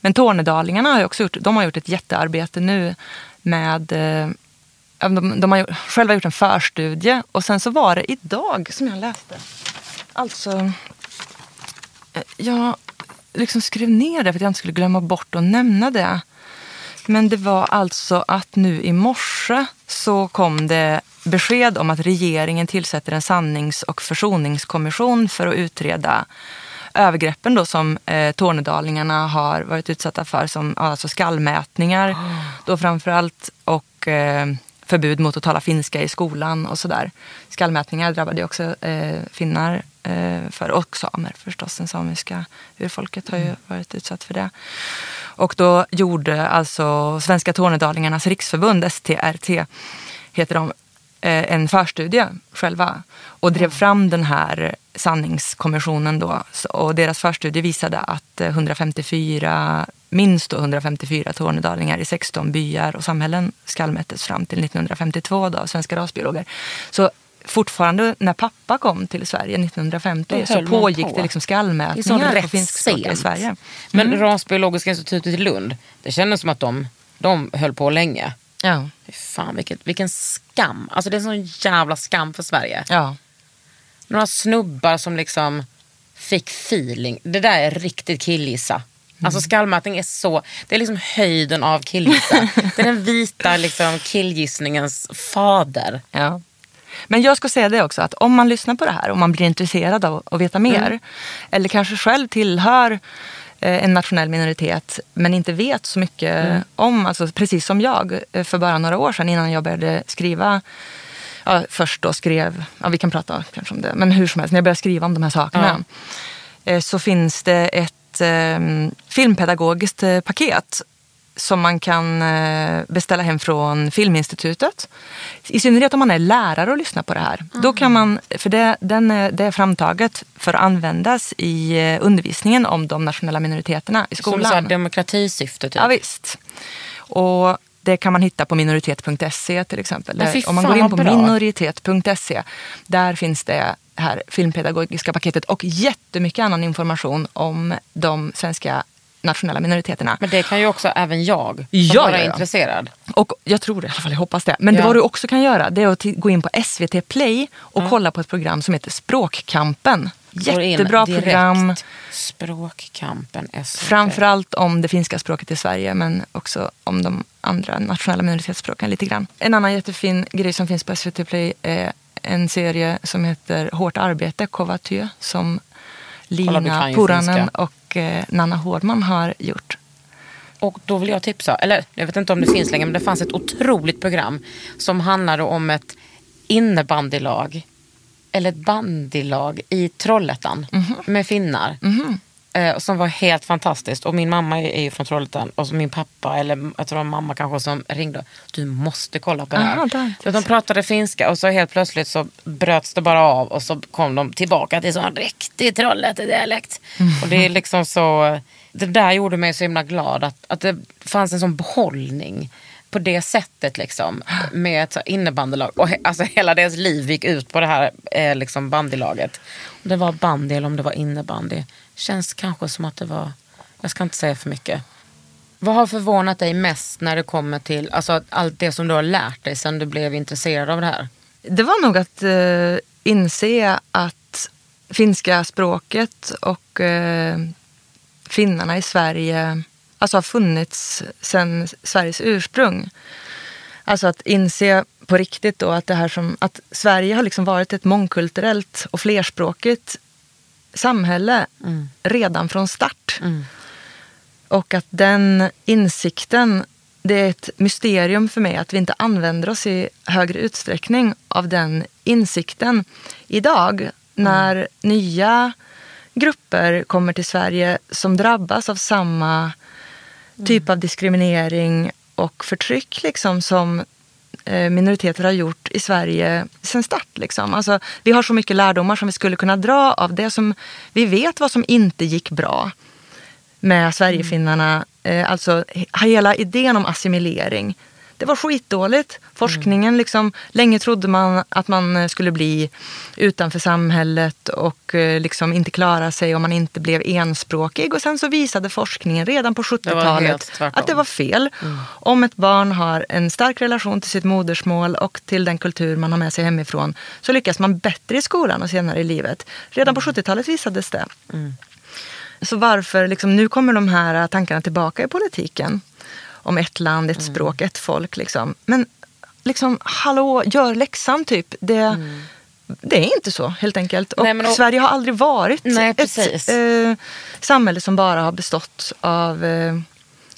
Men Tornedalingarna har också gjort, de har gjort ett jättearbete nu med eh, de, de har själva gjort en förstudie och sen så var det idag som jag läste. Alltså, eh, jag liksom skrev ner det för att jag inte skulle glömma bort att nämna det. Men det var alltså att nu i morse så kom det besked om att regeringen tillsätter en sannings och försoningskommission för att utreda övergreppen då som eh, tornedalingarna har varit utsatta för, som alltså skallmätningar då framförallt och eh, förbud mot att tala finska i skolan och sådär. Skallmätningar drabbade ju också eh, finnar för, och samer förstås. Den samiska urfolket har ju varit utsatt för det. Och då gjorde alltså Svenska Tornedalingarnas riksförbund, STRT, heter de, eh, en förstudie själva och drev fram den här sanningskommissionen då. Och deras förstudie visade att eh, 154, minst då 154 tornedalingar i 16 byar och samhällen skallmättes fram till 1952 då, av svenska rasbiologer. Så fortfarande när pappa kom till Sverige 1950 Då så pågick på. det liksom Det skallmätningar på rätt finskspråkiga i. Sverige. Men Rasbiologiska institutet i Lund, det kändes som att de, de höll på länge. Ja. Fy Fan vilket, vilken skam. Alltså det är en sån jävla skam för Sverige. ja. Några snubbar som liksom fick feeling. Det där är riktigt killgissa. Alltså skallmätning är så, det är liksom höjden av killgissa. det är den vita liksom killgissningens fader. Ja. Men jag ska säga det också att om man lyssnar på det här och man blir intresserad av att veta mer eller kanske själv tillhör eh, en nationell minoritet men inte vet så mycket om, alltså precis som jag eh, för bara några år sedan innan jag började skriva Ja, först då skrev, ja, vi kan prata kanske om det, men hur som helst, när jag började skriva om de här sakerna eh, så finns det ett eh, filmpedagogiskt paket som man kan eh, beställa hem från Filminstitutet. I synnerhet om man är lärare och lyssnar på det här. Då kan man, för det, den är, det är framtaget för att användas i eh, undervisningen om de nationella minoriteterna i Som skolan. så här demokratisyfte typ. Ja, visst. Och Det kan man hitta på minoritet.se till exempel. Där, om man går in på minoritet.se, där finns det här filmpedagogiska paketet och jättemycket annan information om de svenska nationella minoriteterna. Men det kan ju också även jag som Ja, bara är ja. intresserad. Och jag tror det, i alla fall jag hoppas det. Men Ja. vad du också kan göra det är att gå in på SVT Play och kolla på ett program som heter Språkkampen. Jättebra program. Språkkampen SVT. Framförallt om det finska språket i Sverige men också om de andra nationella minoritetsspråken lite grann. En annan jättefin grej som finns på SVT Play är en serie som heter Hårt arbete, Kovatö, som Lina Puranen och eh, Nanna Hårdman har gjort. Och då vill jag tipsa, eller jag vet inte om det finns längre, men det fanns ett otroligt program som handlade om ett innebandylag, eller ett bandylag i Trollhättan med finnar. Eh, som var helt fantastiskt. Och min mamma är ju från Trollhättan och min pappa, eller jag tror mamma kanske som ringde. Du måste kolla på det här. Aha, Så de pratade finska och så helt plötsligt så bröts det bara av och så kom de tillbaka till sån riktig Trollhätte-dialekt. Och det är liksom så, det där gjorde mig så himla glad att, att det fanns en sån behållning på det sättet liksom med ett innebandylag. Och he, alltså hela deras liv gick ut på det här eh, liksom bandylaget. Om det var bandy eller om det var innebandy. Känns kanske som att det var, jag ska inte säga för mycket. Vad har förvånat dig mest när det kommer till alltså, allt det som du har lärt dig sen du blev intresserad av det här? Det var nog att eh, inse att finska språket och eh, finnarna i Sverige alltså har funnits sedan Sveriges ursprung. Alltså att inse på riktigt då att det här som att Sverige har liksom varit ett mångkulturellt och flerspråkigt samhälle redan från start. Och att den insikten, det är ett mysterium för mig att vi inte använder oss i högre utsträckning av den insikten idag. När nya grupper kommer till Sverige som drabbas av samma typ av diskriminering och förtryck liksom, som Eh, minoriteter har gjort i Sverige sen start. Liksom. Alltså, vi har så mycket lärdomar som vi skulle kunna dra av det som vi vet vad som inte gick bra med Sverigefinnarna. Eh, alltså hela idén om assimilering. Det var skitdåligt. Forskningen, liksom, länge trodde man att man eh, skulle bli utanför samhället och eh, liksom inte klara sig om man inte blev enspråkig. Och sen så visade forskningen redan på helt 70-talet tvärtom. att det var fel. Om ett barn har en stark relation till sitt modersmål och till den kultur man har med sig hemifrån så lyckas man bättre i skolan och senare i livet. Redan på 70-talet visades det. Så varför, liksom, nu kommer de här tankarna tillbaka i politiken. Om ett land, ett språk, ett folk. Liksom. Men liksom, hallå, gör läxan typ. Det, det är inte så helt enkelt. Och Nej, och- Sverige har aldrig varit Nej, ett eh, samhälle som bara har bestått av eh,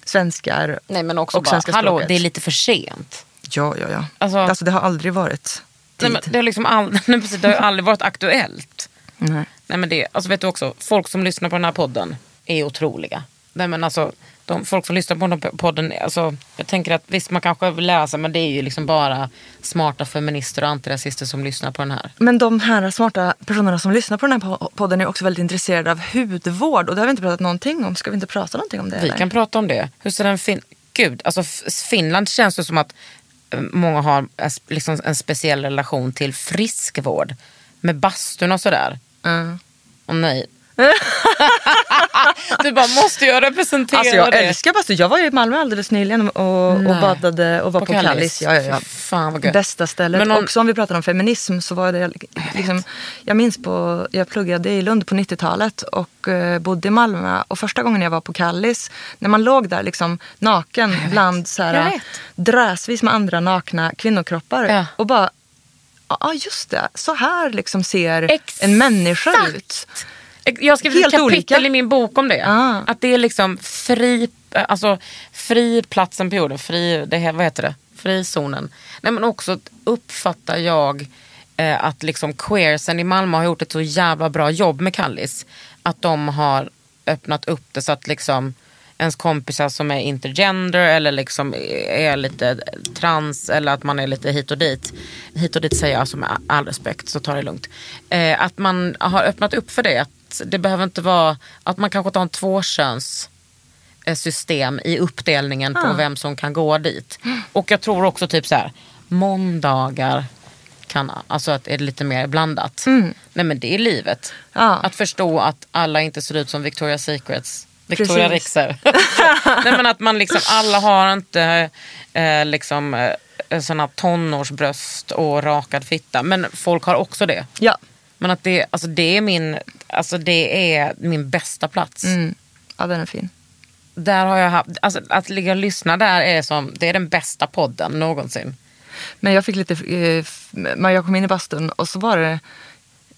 svenskar Nej men också och bara, svenska hallå språket. det är lite för sent. Ja, ja, ja. Alltså- Alltså, det har aldrig varit Nej, tid. men det, har liksom all, nej, precis, det har aldrig varit aktuellt. Nej. Nej, men det, alltså vet du också, folk som lyssnar på den här podden är otroliga. Nej, men alltså, de, folk som lyssnar på den här podden, alltså, jag tänker att visst man kanske vill läsa men det är ju liksom bara smarta feminister och antirasister som lyssnar på den här. Men de här smarta personerna som lyssnar på den här po- podden är också väldigt intresserade av hudvård. Och det har vi inte pratat någonting om. Ska vi inte prata någonting om det? Vi eller? kan prata om det. Hur ser den fin- Gud, alltså Finland känns det som att eh, många har liksom en speciell relation till friskvård. Med bastun och sådär. Ja. Och nej. du bara, måste jag representera Alltså jag det? älskar bastu. Jag var ju i Malmö alldeles nyligen och, och badade och var på, Kallis. Ja, ja, ja. Fy Fan vad gött. Bästa stället. Men om- Också om vi pratar om feminism så var det liksom, jag minns på, jag pluggade i Lund på 90-talet och eh, bodde i Malmö. Och första gången jag var på Kallis, när man låg där liksom naken bland så här, vet. drösvis med andra nakna kvinnokroppar. Ja. Och bara, ja just det, så här liksom ser Exakt. en människa ut. Jag Helt ett kapitel olika. i min bok om det. Ah. Att det är liksom fri, alltså fri platsen på jorden, fri, det här, vad heter det? Frizonen. Nej men också uppfattar jag eh, att liksom queersen i Malmö har gjort ett så jävla bra jobb med Kallis. Att de har öppnat upp det så att liksom ens kompisar som är intergender eller liksom är lite trans eller att man är lite hit och dit. Hit och dit säger jag alltså med all respekt så ta det lugnt. Eh, att man har öppnat upp för det. Att det behöver inte vara att man kanske tar en tvåköns eh, system i uppdelningen på vem som kan gå dit. Och jag tror också typ så här, måndagar kan, alltså att är det lite mer blandat. Nej men det är livet. Ja. Att förstå att alla inte ser ut som Victoria's Secrets. Victoria Precis. Rexer. Nej men att man liksom, alla har inte eh, liksom eh, såna tonårsbröst och rakad fitta. Men folk har också det. Ja. Men att det, alltså det, är min, alltså det är min bästa plats. Mm. ja, den är fin. Där har jag haft, alltså att ligga och lyssna där är, som, det är den bästa podden någonsin. Men jag fick lite, eh, jag kom in i bastun och så var det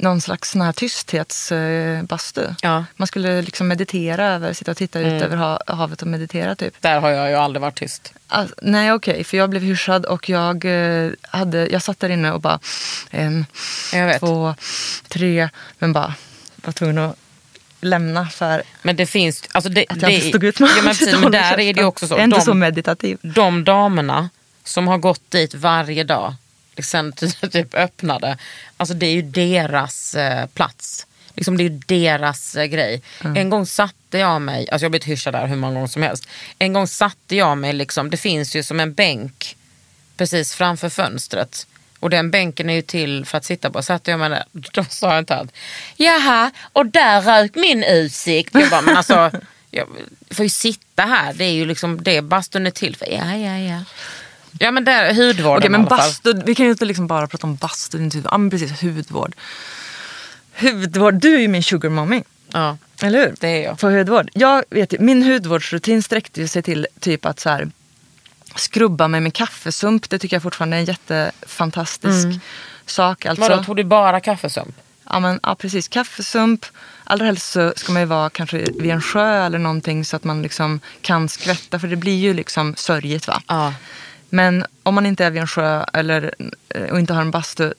någon slags sån här tysthetsbastu. Ja. Man skulle liksom meditera över, sitta och titta ut över ha, havet och meditera typ. Där har jag ju aldrig varit tyst. Alltså, nej okej, för jag blev hyschad och jag, eh, hade, jag satt där inne och bara en, två, tre, men bara var tvungen att lämna för Men det finns, alltså det, att jag det, inte stod ut med ja, men, precis, men där är det också så. Jag är inte de, så meditativ. de damerna som har gått dit varje dag sen typ öppnade. Alltså det är ju deras eh, plats. Liksom det är ju deras eh, grej. En gång satte jag mig, alltså jag har blivit hyschad där hur många gånger som helst. En gång satte jag mig, liksom, det finns ju som en bänk precis framför fönstret. Och den bänken är ju till för att sitta på. Satte jag mig där, då sa jag inte allt. Jaha, och där rök min utsikt. Jag bara, men alltså, jag får ju sitta här. Det är ju liksom det bastun är till för. Ja, ja, ja. Ja men där, hudvården Okej, men i alla fall. bastu, vi kan ju inte liksom bara prata om bastu. inte hud- Ja, men precis, hudvård. Hudvård, du är ju min sugar mommy. Ja, Eller hur? det är jag. På hudvård. Jag vet ju, min hudvårdsrutin sträckte ju sig till typ att så här, skrubba mig med kaffesump. Det tycker jag fortfarande är en jättefantastisk sak. Alltså, Vadå, tog du bara kaffesump? ja, men, ja, precis. Kaffesump. Allra helst så ska man ju vara kanske vid en sjö eller någonting så att man liksom kan skvätta. För det blir ju liksom sörjigt va. Ja. Men om man inte är vid en sjö eller, eh, och inte har en bastu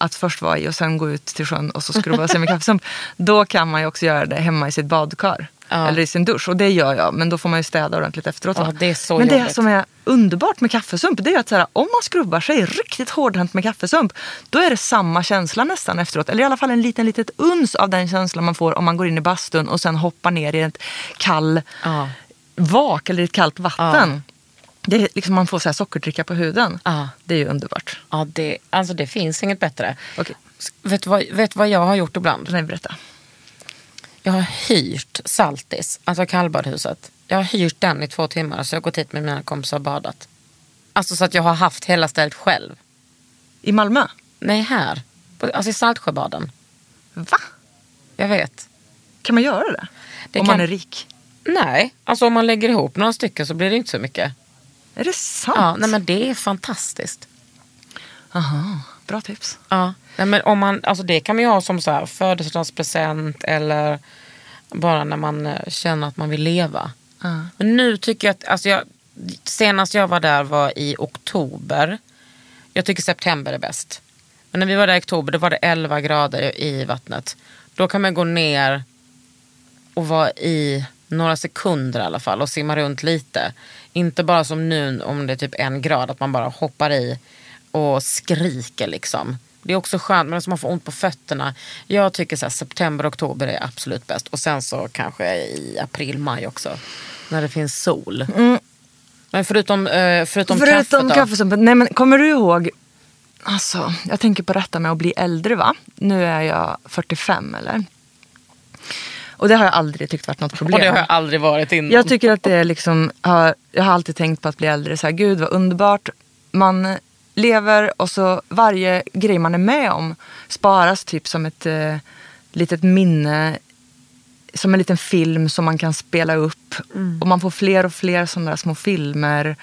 att först vara i och sen gå ut till sjön och så skrubba sig med kaffesump. Då kan man ju också göra det hemma i sitt badkar. Ja. Eller i sin dusch. Och det gör jag. Men då får man ju städa ordentligt efteråt. Ja, det men det jobbigt. som är underbart med kaffesump det är att så här, om man skrubbar sig riktigt hårdhänt med kaffesump. Då är det samma känsla nästan efteråt. Eller i alla fall en liten litet uns av den känslan man får om man går in i bastun och sen hoppar ner i ett kall Ja. vak eller i ett kallt vatten. Det är liksom man får så här sockerdricka på huden. Ja. Det är ju underbart. Ja, det, alltså det finns inget bättre. Okej, Vet du vad, vet vad jag har gjort ibland? nej berätta. Jag har hyrt Saltis, alltså kallbadhuset. Jag har hyrt den i två timmar så jag har gått hit med mina kompisar och badat. Alltså så att jag har haft hela stället själv. I Malmö? Nej, här. Alltså i Saltsjöbaden. Va? Jag vet. Kan man göra det? Det om kan- man är rik? Nej, alltså om man lägger ihop några stycken så blir det inte så mycket. Är det sant? Ja, nej men det är fantastiskt. Aha, bra tips. Ja, nej, men om man, alltså det kan man ju ha som så här födelsedagspresent eller bara när man eh, känner att man vill leva. Ja. Men nu tycker jag att, alltså jag, senast jag var där var i oktober. Jag tycker september är bäst. Men när vi var där i oktober då var det 11 grader i vattnet. Då kan man gå ner och vara i några sekunder i alla fall och simma runt lite. Inte bara som nu om det är typ en grad, att man bara hoppar i och skriker liksom. Det är också skönt, men alltså man får ont på fötterna. Jag tycker så här, september, oktober är absolut bäst. Och sen så kanske i april, maj också. När det finns sol. Men förutom, eh, förutom, Förutom kaffet då? Nej men kommer du ihåg? Alltså, jag tänker på detta med att bli äldre va? Nu är jag 45 eller? Och det har jag aldrig tyckt varit något problem. Och det har jag aldrig varit innan. Jag tycker att det är liksom, har, jag har alltid tänkt på att bli äldre. Så här, Gud vad underbart. Man lever och så varje grej man är med om sparas typ som ett eh, litet minne. Som en liten film som man kan spela upp. Och man får fler och fler sådana där små filmer.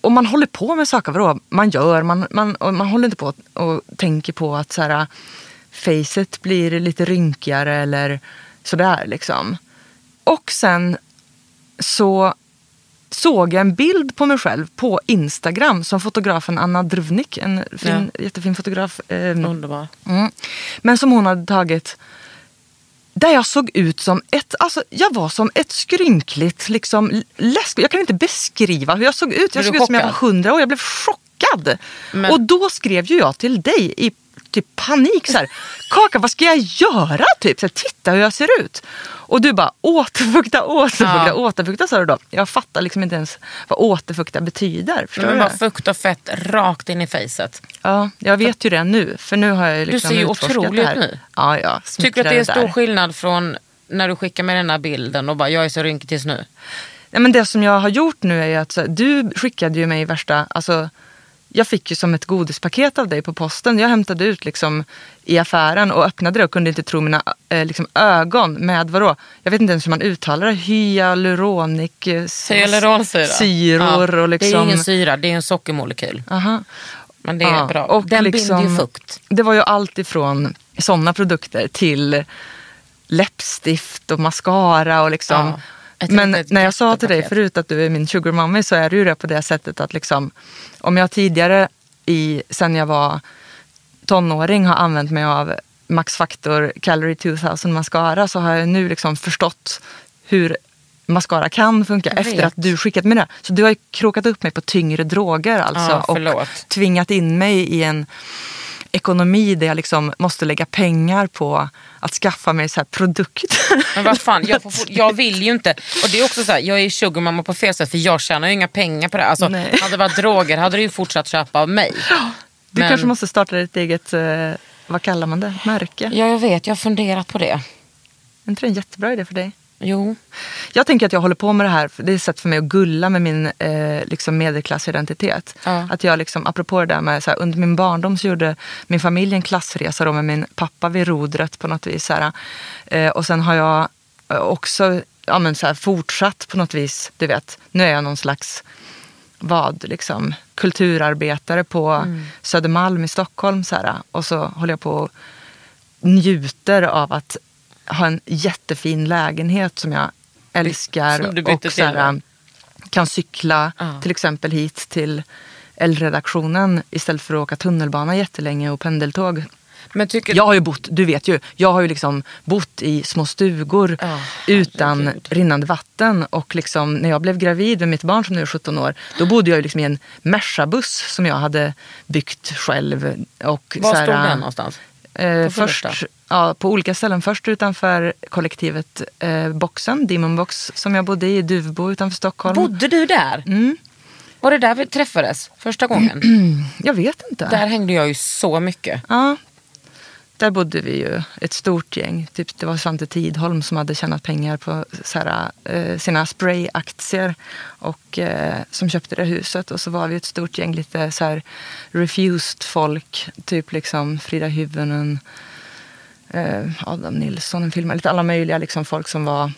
Och man håller på med saker, vadå? Man gör, man, man, och man håller inte på och tänker på att så här, facet blir lite rynkigare eller sådär liksom. Och sen så såg jag en bild på mig själv på Instagram som fotografen Anna Drvnik, en fin, jättefin fotograf. Eh, Underbar. Mm. Men som hon hade tagit där jag såg ut som ett, alltså jag var som ett skrynkligt liksom läsk. Jag kan inte beskriva hur jag såg ut. Jag Blev såg ut som jag var hundra år. Jag blev chockad. Men- Och då skrev ju jag till dig i typ panik så här, Kaka vad ska jag göra? Typ, så här, titta hur jag ser ut. Och du bara återfukta, återfukta, Ja. återfukta sa du då. Jag fattar liksom inte ens vad återfukta betyder. Förstår Men du bara fukt och fett rakt in i facet. Ja, jag vet ju det nu. För nu har jag ju liksom ser ju utforskat otrolig det här. ut nu. Ja, ja. Tycker du att det är stor där. skillnad från när du skickar med den här bilden och bara jag är så rynkig tills nu? Ja, men det som jag har gjort nu är ju att så, du skickade ju mig värsta, alltså jag fick ju som ett godispaket av dig på posten. Jag hämtade ut liksom i affären och öppnade det och kunde inte tro mina eh, liksom, ögon med vadå? Jag vet inte ens hur man uttalar det. Hyaluronik, eh, Hyaluronsyra. syror och liksom. Det är ingen syra, det är en sockermolekyl. Aha. Men det är Ja, bra. och Den liksom- binder ju fukt. Det var ju allt ifrån sådana produkter till läppstift och mascara och liksom. Ja, Men när jag sa till dig förut att du är min sugar mommy så är det ju det på det sättet att liksom om jag tidigare i, sen jag var tonåring har använt mig av Max Factor Calorie 2000 mascara så har jag nu liksom förstått hur mascara kan funka efter att du skickat mig det. Så du har ju krokat upp mig på tyngre droger alltså Ja, och tvingat in mig i en ekonomi där jag liksom måste lägga pengar på att skaffa mig så här produkter. Men vad fan, jag, får, jag vill ju inte. Och det är också så här, jag är sugarmamma på fel sätt för jag tjänar ju inga pengar på det. Alltså, Nej. hade det varit droger hade du ju fortsatt köpa av mig. Du Men- kanske måste starta ditt eget, eh, vad kallar man det, märke. Ja, jag vet, jag har funderat på det. Är inte det en jättebra idé för dig? Jo. Jag tänker att jag håller på med det här, det är ett sätt för mig att gulla med min eh, liksom medelklassidentitet. Ja. Att jag liksom, apropå det där med, så här, under min barndom så gjorde min familj en klassresa då med min pappa vid rodret på något vis. Så här, eh, och sen har jag eh, också ja, men, så här, fortsatt på något vis, du vet, nu är jag någon slags vad, liksom, kulturarbetare på Södermalm i Stockholm. Så här, och så håller jag på och njuter av att ha en jättefin lägenhet som jag älskar. Som du bytte och så här, till, va? kan cykla Ja. till exempel hit till L-redaktionen istället för att åka tunnelbana jättelänge och pendeltåg. Men tycker Jag har ju bott, du vet ju, jag har ju liksom bott i små stugor Ja, utan herregud. rinnande vatten. Och liksom, när jag blev gravid med mitt barn som nu är 17 år, då bodde jag ju liksom i en Merca-buss som jag hade byggt själv. Och Var så här, stod den någonstans? Eh, först? Ja, på olika ställen. Först utanför kollektivet eh, Boxen, Demon Box, som jag bodde i, Duvbo utanför Stockholm. Bodde du där? Mm. Var det där vi träffades första gången? Jag vet inte. Där hängde jag ju så mycket. Ja, där bodde vi ju ett stort gäng. Typ, det var Svante Tidholm som hade tjänat pengar på här, eh, sina sprayaktier och eh, som köpte det huset. Och så var vi ett stort gäng lite så här refused folk. Typ liksom Frida Hyvönen, Adam Nilsson, en film, lite alla möjliga liksom folk som var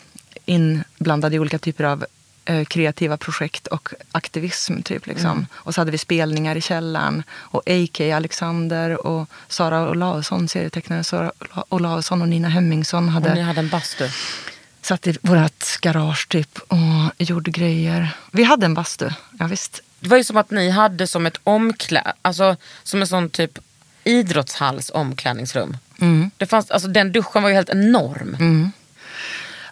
inblandade i olika typer av eh, kreativa projekt och aktivism. Typ, liksom. Och så hade vi spelningar i källaren. Och A.K. Alexander och Sara Olausson, serietecknaren Sara Ola- Olausson och Nina Hemmingsson Och hade ni hade en bastu. satt i vårt garage typ och gjorde grejer. Vi hade en bastu, ja, visst. Det var ju som att ni hade som ett omklä... Alltså som en sån typ idrottshalls omklädningsrum. Mm. Det fanns, alltså, den duschen var ju helt enorm.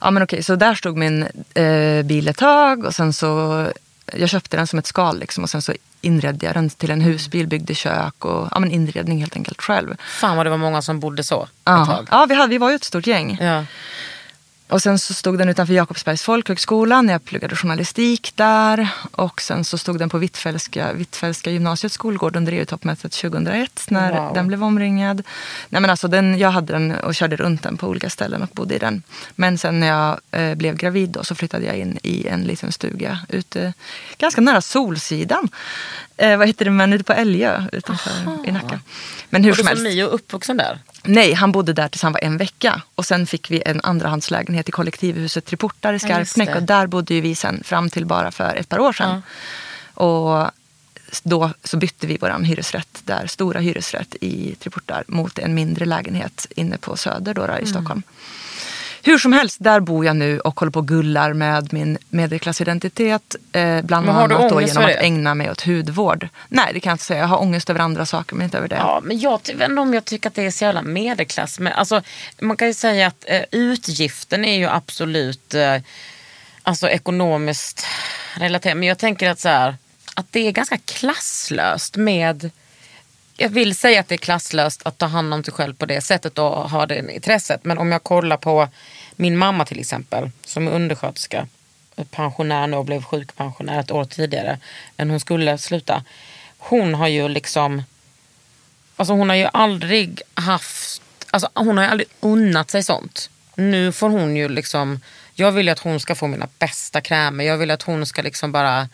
Ja men okej, så där stod min eh, bil ett tag och sen så jag köpte den som ett skal liksom, och sen så inredde jag den till en husbil, byggde kök och ja, men inredning helt enkelt själv. Fan vad det var många som bodde så ett Ja, tag. ja vi, hade, vi var ju ett stort gäng. Ja. Och sen så stod den utanför Jakobsbergs folkhögskola när jag pluggade journalistik där. Och sen så stod den på Hvitfeldtska, Hvitfeldtska gymnasiets skolgård under EU-toppmötet 2001 när Wow. den blev omringad. Nej men alltså den, jag hade den och körde runt den på olika ställen och bodde i den. Men sen när jag eh, blev gravid då så flyttade jag in i en liten stuga ute ganska nära Solsidan. Eh, vad heter det, men ute på Älgö utanför i Nacka. Men hur Och du som helst. är uppvuxen där? Nej, han bodde där tills han var en vecka. Och sen fick vi en andrahandslägenhet i kollektivhuset Triportar i Ja, Skarpnäck. det. och där bodde ju vi sen fram till bara för ett par år sedan. Och då så bytte vi vår hyresrätt där, stora hyresrätt i Triportar mot en mindre lägenhet inne på Söder då, då, Mm. i Stockholm. Hur som helst, där bor jag nu och håller på och gullar med min medelklassidentitet. Eh, bland Men har du annat då genom att ägna mig åt hudvård. Nej, det kan jag inte säga. Jag har ångest över andra saker, men inte över det. Ja, men jag vet inte om jag tycker att det är så jävla medelklass. Men alltså, man kan ju säga att eh, utgiften är ju absolut eh, alltså, ekonomiskt relaterad. Men jag tänker att, så här, att det är ganska klass klasslöst med jag vill säga att det är klasslöst att ta hand om sig själv på det sättet och ha det intresset. Men om jag kollar på min mamma till exempel, som är undersköterska, pensionär nu och blev sjukpensionär ett år tidigare än hon skulle sluta. Hon har ju liksom, alltså hon har ju aldrig haft, alltså hon har ju aldrig unnat sig sånt. Nu får hon ju liksom, jag vill ju att hon ska få mina bästa krämer, jag vill att hon ska liksom bara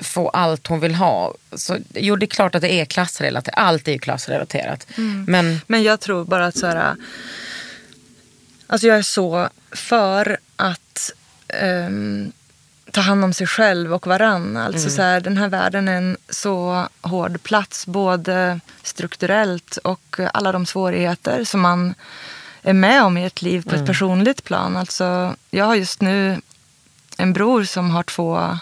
få allt hon vill ha. Så, jo, det är klart att det är klassrelaterat. Allt är ju klassrelaterat. Mm. Men, Men jag tror bara att så här, alltså jag är så för att ehm, ta hand om sig själv och varann. Alltså så här, den här världen är en så hård plats både strukturellt och alla de svårigheter som man är med om i ett liv på ett personligt plan. Alltså, jag har just nu en bror som har två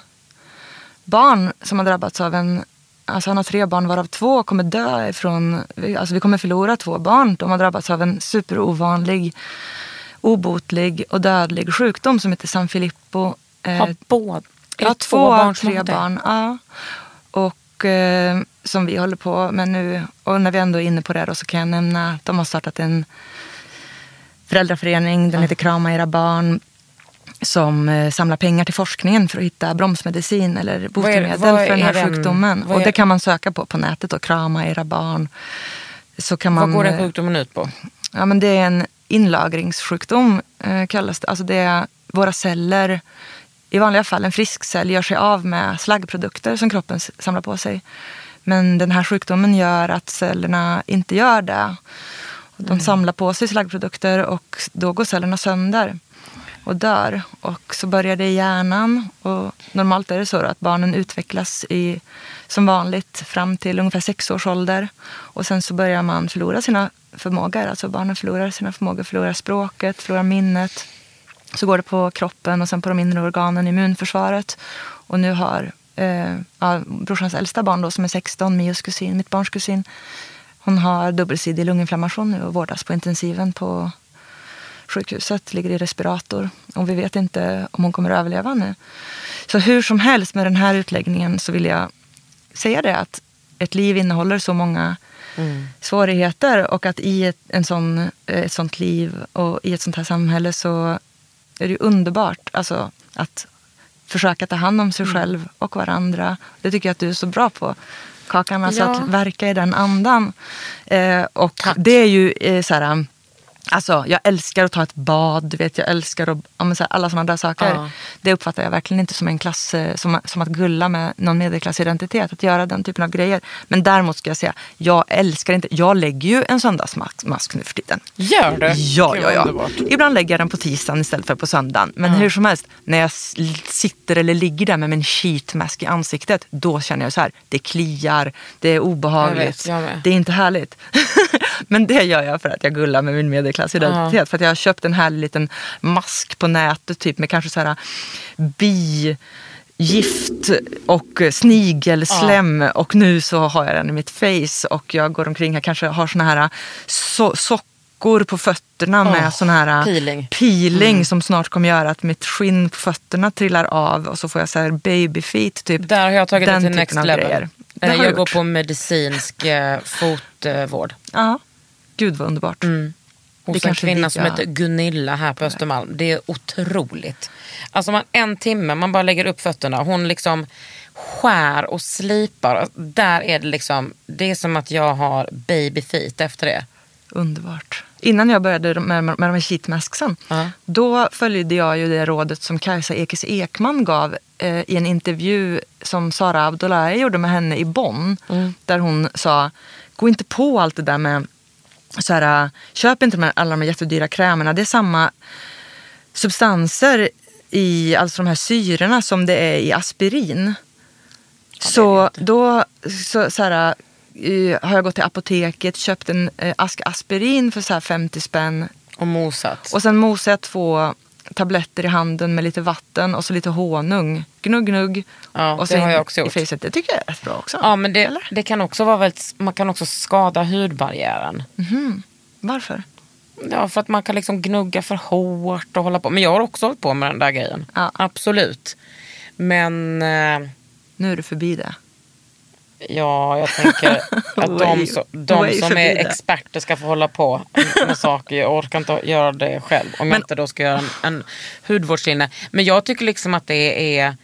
barn som har drabbats av en Alltså han har tre barn varav två kommer dö ifrån, alltså vi kommer förlora två barn. De har drabbats av en superovanlig, obotlig och dödlig sjukdom som heter San Filippo. Eh, har båda, har två, av tre barn. Ja. Och eh, som vi håller på med nu. Och när vi ändå är inne på det då, så kan jag nämna att de har startat en föräldraförening. Den heter Krama era barn. Som eh, samlar pengar till forskningen för att hitta bromsmedicin eller botemedel vad för den är här den- sjukdomen. Och det kan man söka på på nätet. Och Krama era barn. Så kan man, Vad går den eh, sjukdomen ut på? Ja, men det är en inlagringssjukdom eh, kallas det. Alltså det är våra celler, i vanliga fall en frisk cell, gör sig av med slaggprodukter som kroppen samlar på sig. Men den här sjukdomen gör att cellerna inte gör det. De samlar på sig slaggprodukter och då går cellerna sönder och dör. Och så börjar det i hjärnan. Och normalt är det så att barnen utvecklas i, som vanligt fram till ungefär sex års ålder. Och sen så börjar man förlora sina förmågor. Alltså barnen förlorar sina förmågor, förlorar språket, förlorar minnet. Så går det på kroppen och sen på de inre organen, immunförsvaret. Och nu har eh, ja, brorsans äldsta barn då, som är 16, Mios kusin, mitt barns kusin. Hon har dubbelsidig lunginflammation nu och vårdas på intensiven på sjukhuset, ligger i respirator. Och vi vet inte om hon kommer att överleva nu. Så hur som helst med den här utläggningen så vill jag säga det att ett liv innehåller så många svårigheter och att i ett, en sån, eh, ett sånt liv och i ett sånt här samhälle så är det underbart alltså, att försöka ta hand om sig själv och varandra. Det tycker jag att du är så bra på. Kakan, alltså Ja. att verka i den andan. Eh, och Tack. det är ju eh, så här, Alltså, jag älskar att ta ett bad, du vet, jag älskar att, ja, här, alla sådana där saker. Ja. Det uppfattar jag verkligen inte som en klass, eh, som, som att gulla med någon medelklassidentitet, att göra den typen av grejer. Men däremot ska jag säga, jag älskar inte, jag lägger ju en söndagsmask nu för tiden. Gör du? Ja, ja, ja. underbart. Ibland lägger jag den på tisdagen istället för på söndagen. Men hur som helst, när jag sitter eller ligger där med min sheetmask i ansiktet, då känner jag så här, det kliar, det är obehagligt, Jag vet, jag det är inte härligt. Men det gör jag för att jag gullar med min medelklassidentitet. För att jag har köpt en härlig liten mask på nätet, typ med kanske så här bi gift och snigelslem och nu så har jag den i mitt face och jag går omkring här kanske har såna här so- sockor på fötterna med Åh, sån här peeling. peeling som snart kommer göra att mitt skinn på fötterna trillar av och så får jag så här baby feet typ. Där har jag tagit Den det till next level. grejer. Det Eh, Jag går på medicinsk eh, fotvård. Ja, gud vad underbart. Hos Det en kvinna vi som heter Gunilla här på Östermalm. Det är otroligt. Alltså man, en timme, man bara lägger upp fötterna. Hon liksom skär och slipar. Där är det liksom, det är som att jag har baby feet efter det. Underbart. Innan jag började med, med de här sheetmasksen, Ja. då följde jag ju det rådet som Kajsa Ekis Ekman gav eh, i en intervju som Sara Abdullahi gjorde med henne i Bonn. Där hon sa, gå inte på allt det där med, så här, köp inte de här, alla de här jättedyra krämerna. Det är samma substanser i alltså de här syrorna som det är i aspirin. så då så, så här, eh, har jag gått till apoteket, köpt en eh, ask aspirin för så här 50 spänn. Och mosat. Och sen mosar jag två tabletter i handen med lite vatten och så lite honung. Gnugg, gnugg. Ja, och det har jag också i gjort. facet. Det tycker jag är rätt bra också. ja, men det, det kan också vara väldigt, man kan också skada hudbarriären. Varför? Ja, för att man kan liksom gnugga för hårt och hålla på. Men jag har också hållit på med den där grejen. Ja. Absolut. Men eh, Nu är du förbi det. Ja, jag tänker att de, så, de som är experter ska få hålla på med saker. Jag orkar inte göra det själv. Om jag Men- inte då ska göra en, en hudvårdslinje. Men jag tycker liksom att det är...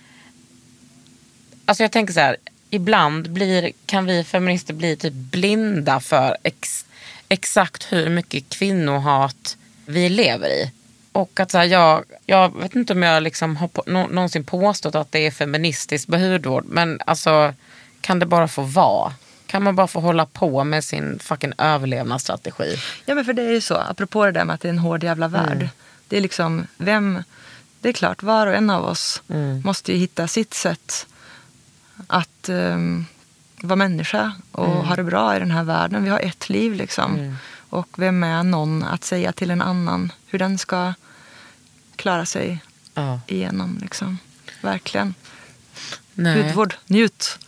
Alltså jag tänker så här. Ibland blir, kan vi feminister bli typ blinda för ex, exakt hur mycket kvinnohat vi lever i. Och att så här, jag, jag vet inte om jag liksom har på, nå, någonsin påstått att det är feministiskt med hudvård. Men alltså, kan det bara få vara? Kan man bara få hålla på med sin fucking överlevnadsstrategi? Ja men för det är ju så, apropå det där med att det är en hård jävla värld. Det är liksom, vem, det är klart var och en av oss måste ju hitta sitt sätt att ehm, vara människa och ha det bra i den här världen. Vi har ett liv liksom. Och vem är någon att säga till en annan hur den ska klara sig Ja. igenom liksom. Verkligen. Nej. Hudvård, njut.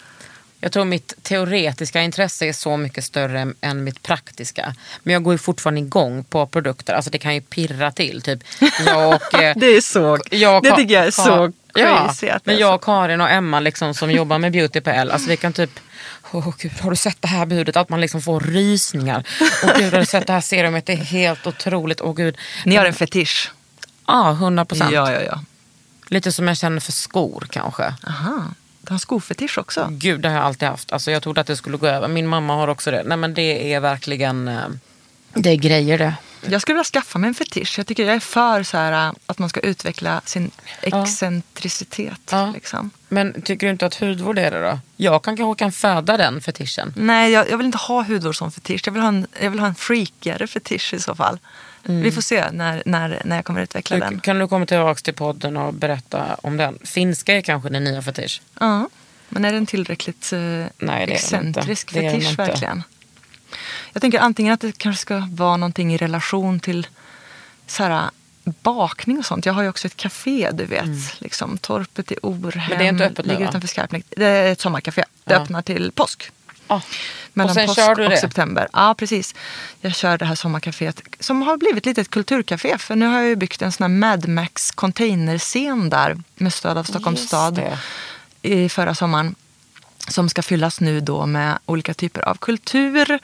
Jag tror mitt teoretiska intresse är så mycket större än- mitt praktiska. Men jag går ju fortfarande igång på produkter. Alltså det kan ju pirra till. Typ. Jag och, eh, Det är så, jag det tycker jag är så ja, crazy. men jag. Karin och Emma liksom, som jobbar med Beauty på L, alltså vi kan typ Åh gud, har du sett det här budet? Att man liksom får rysningar. Åh gud, har du sett det här serumet? Det är helt otroligt. Åh gud. Ni har en fetisch. Ja, 100 procent. Ja, ja, ja. Lite som jag känner för skor kanske. Aha, du har skofetisch också. Gud, det har jag alltid haft. Alltså, jag trodde att det skulle gå över. Min mamma har också det. Nej men det är verkligen, eh, det är grejer det. Jag skulle vilja skaffa mig en fetisch. Jag tycker jag är för så här, äh, att man ska utveckla sin excentricitet. Ja. Liksom. Men tycker du inte att hudvård är det då? Jag kan kanske kan föda den fetischen. Nej, jag, jag vill inte ha hudvård som fetisch. Jag vill ha en, jag vill ha en freakigare fetisch i så fall. Vi får se när, när, när jag kommer utveckla Du, den. kan du komma tillbaka till podden och berätta om den? Finska är kanske din nya fetisch. Ja, men är den tillräckligt är den inte. excentrisk Det fetisch inte. verkligen? Jag tänker antingen att det kanske ska vara någonting i relation till så här, bakning och sånt. Jag har ju också ett café, du vet. Liksom, torpet i Orhem. Mm. Men det är inte öppet nu, ligger utanför Skarpnäck. Det är ett sommarkafé. Det Ja. öppnar till påsk. Ah. Mellan och sen påsk kör du och det? september. Ja, precis. Jag kör det här sommarkaféet som har blivit lite ett kulturcafé. För nu har jag ju byggt en sån här Mad Max containerscen där med stöd av Stockholms Just stad det. i förra sommaren. Som ska fyllas nu då med olika typer av kultur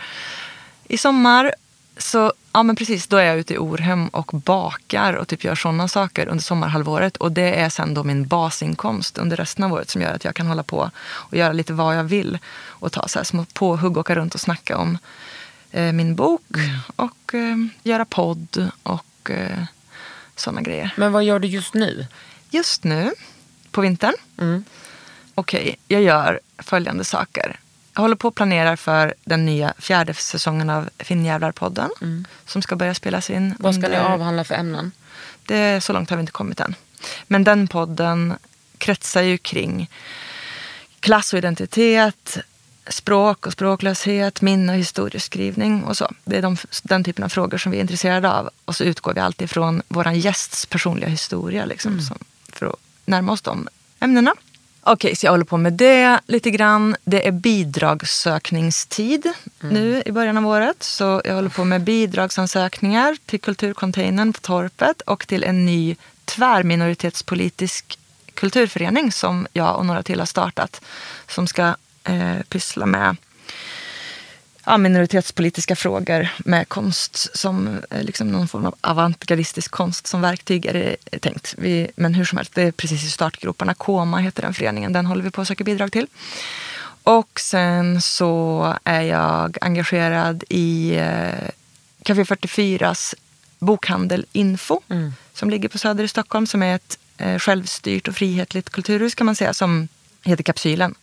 i sommar. Så ja men precis, då är jag ute i Orhem och bakar och typ gör sådana saker under sommarhalvåret. Och det är sen då min basinkomst under resten av året som gör att jag kan hålla på och göra lite vad jag vill. Och ta så här små påhugg, åka runt och snacka om eh, min bok och eh, göra podd och eh, sådana grejer. Men vad gör du just nu? Just nu, på vintern, okej, jag gör följande saker. Jag håller på och planerar för den nya fjärde säsongen av Finnjävlar-podden. Som ska börja spelas in. Vad ska ni under- avhandla för ämnen? Det, så långt har vi inte kommit än. Men den podden kretsar ju kring klass och identitet, språk och språklöshet, minne och historieskrivning och så. Det är de, den typen av frågor som vi är intresserade av. Och så utgår vi alltid från vår gästs personliga historia liksom, som, för att närma oss de ämnena. Okej, så jag håller på med det lite grann. Det är bidragssökningstid nu i början av året. Så jag håller på med bidragsansökningar till Kulturcontainern på Torpet och till en ny tvärminoritetspolitisk kulturförening som jag och några till har startat. Som ska eh, pyssla med ja, minoritetspolitiska frågor med konst som eh, liksom någon form av avantgardistisk konst som verktyg är det tänkt. Vi, men hur som helst, det är precis i startgroparna. Koma heter den föreningen, den håller vi på att söka bidrag till. Och sen så är jag engagerad i eh, Café 44s bokhandel Info som ligger på Söder i Stockholm som är ett eh, självstyrt och frihetligt kulturhus kan man säga som heter Kapsylen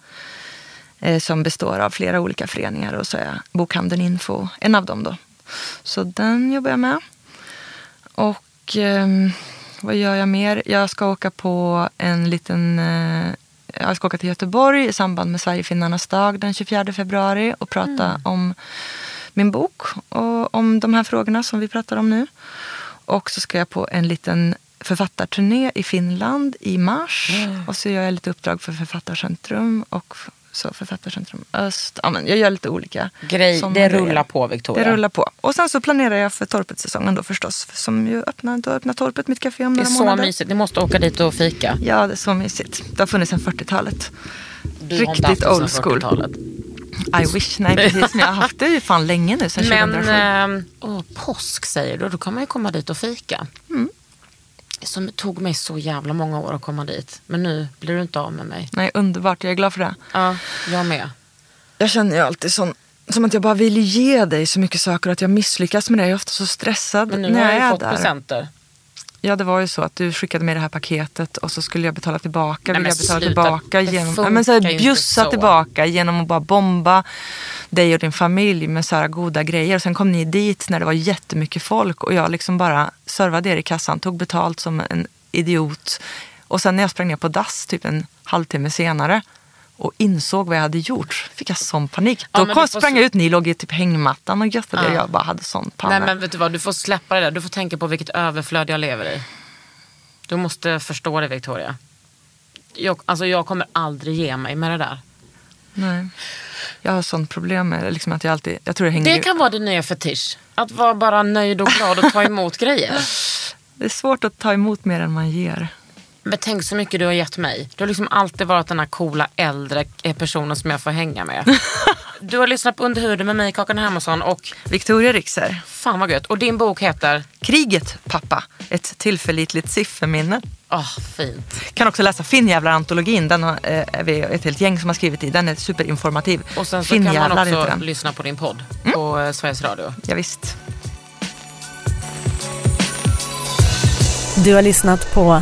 som består av flera olika föreningar och så är Bokhandeln Info en av dem. då. Så den jobbar jag med. Och ehm, vad gör jag mer? Jag ska åka på en liten... Eh, jag ska åka till Göteborg i samband med Sverigefinnarnas dag den 24 februari och prata om min bok och om de här frågorna som vi pratar om nu. Och så ska jag på en liten författarturné i Finland i mars. Och så gör jag lite uppdrag för Författarcentrum och så Författarcentrum Öst. Ja, men jag gör lite olika Grej, det grejer. rullar på Victoria. Det rullar på. Och sen så planerar jag för Torpet-säsongen då förstås. Som ju öppnar, då öppnar Torpet mitt café om Det är några så månader. mysigt. Ni måste åka dit och fika. Ja, det är så mysigt. Det har funnits sedan 40-talet. Du har inte haft Riktigt sedan old school. 40-talet. I wish. Nej, precis. Men jag har haft det ju fan länge nu, sen 2007. Men eh, åh, påsk säger du, då kan man ju komma dit och fika. Mm. Som tog mig så jävla många år att komma dit. Men nu blir du inte av med mig. Nej, underbart. Jag är glad för det. Ja, jag med. Jag känner ju alltid sån, som att jag bara vill ge dig så mycket saker och att jag misslyckas med det. Jag är ofta så stressad Men nu när har jag jag ju fått där. presenter. Ja, det var ju så att du skickade med det här paketet och så skulle jag betala tillbaka. Nej, men jag betala sluta. tillbaka Det genom ja, men så här, bjussa så. tillbaka genom att bara bomba dig och din familj med så här goda grejer. Och sen kom ni dit när det var jättemycket folk och jag liksom bara servade er i kassan, tog betalt som en idiot. Och sen när jag sprang ner på dass typ en halvtimme senare och insåg vad jag hade gjort, fick jag sån panik. Ja, Då kom, sprang jag ut, ni låg i typ hängmattan och göttade Ja. jag bara hade sån panna. Nej men vet du vad, du får släppa det där. Du får tänka på vilket överflöd jag lever i. Du måste förstå det Victoria. Jag, alltså jag kommer aldrig ge mig med det där. Nej. Jag har sånt problem med liksom att jag alltid, jag tror det hänger Det kan vara din nya fetisch. Att vara bara nöjd och glad och ta emot grejer. Det är svårt att ta emot mer än man ger. Men tänk så mycket du har gett mig. Du har liksom alltid varit den här coola äldre eh, personen som jag får hänga med. Du har lyssnat på Under huden med mig, Kakan Hermansson och Victoria Rixer. fan vad gött. Och din bok heter? Kriget, pappa. Ett tillförlitligt sifferminne. Åh, fint. Kan också läsa Finnjävlar-antologin. Den har, eh, är vi ett helt gäng som har skrivit i. Den är superinformativ. Och sen så kan man också den. lyssna på din podd på eh, Sveriges Radio. Ja, visst. Du har lyssnat på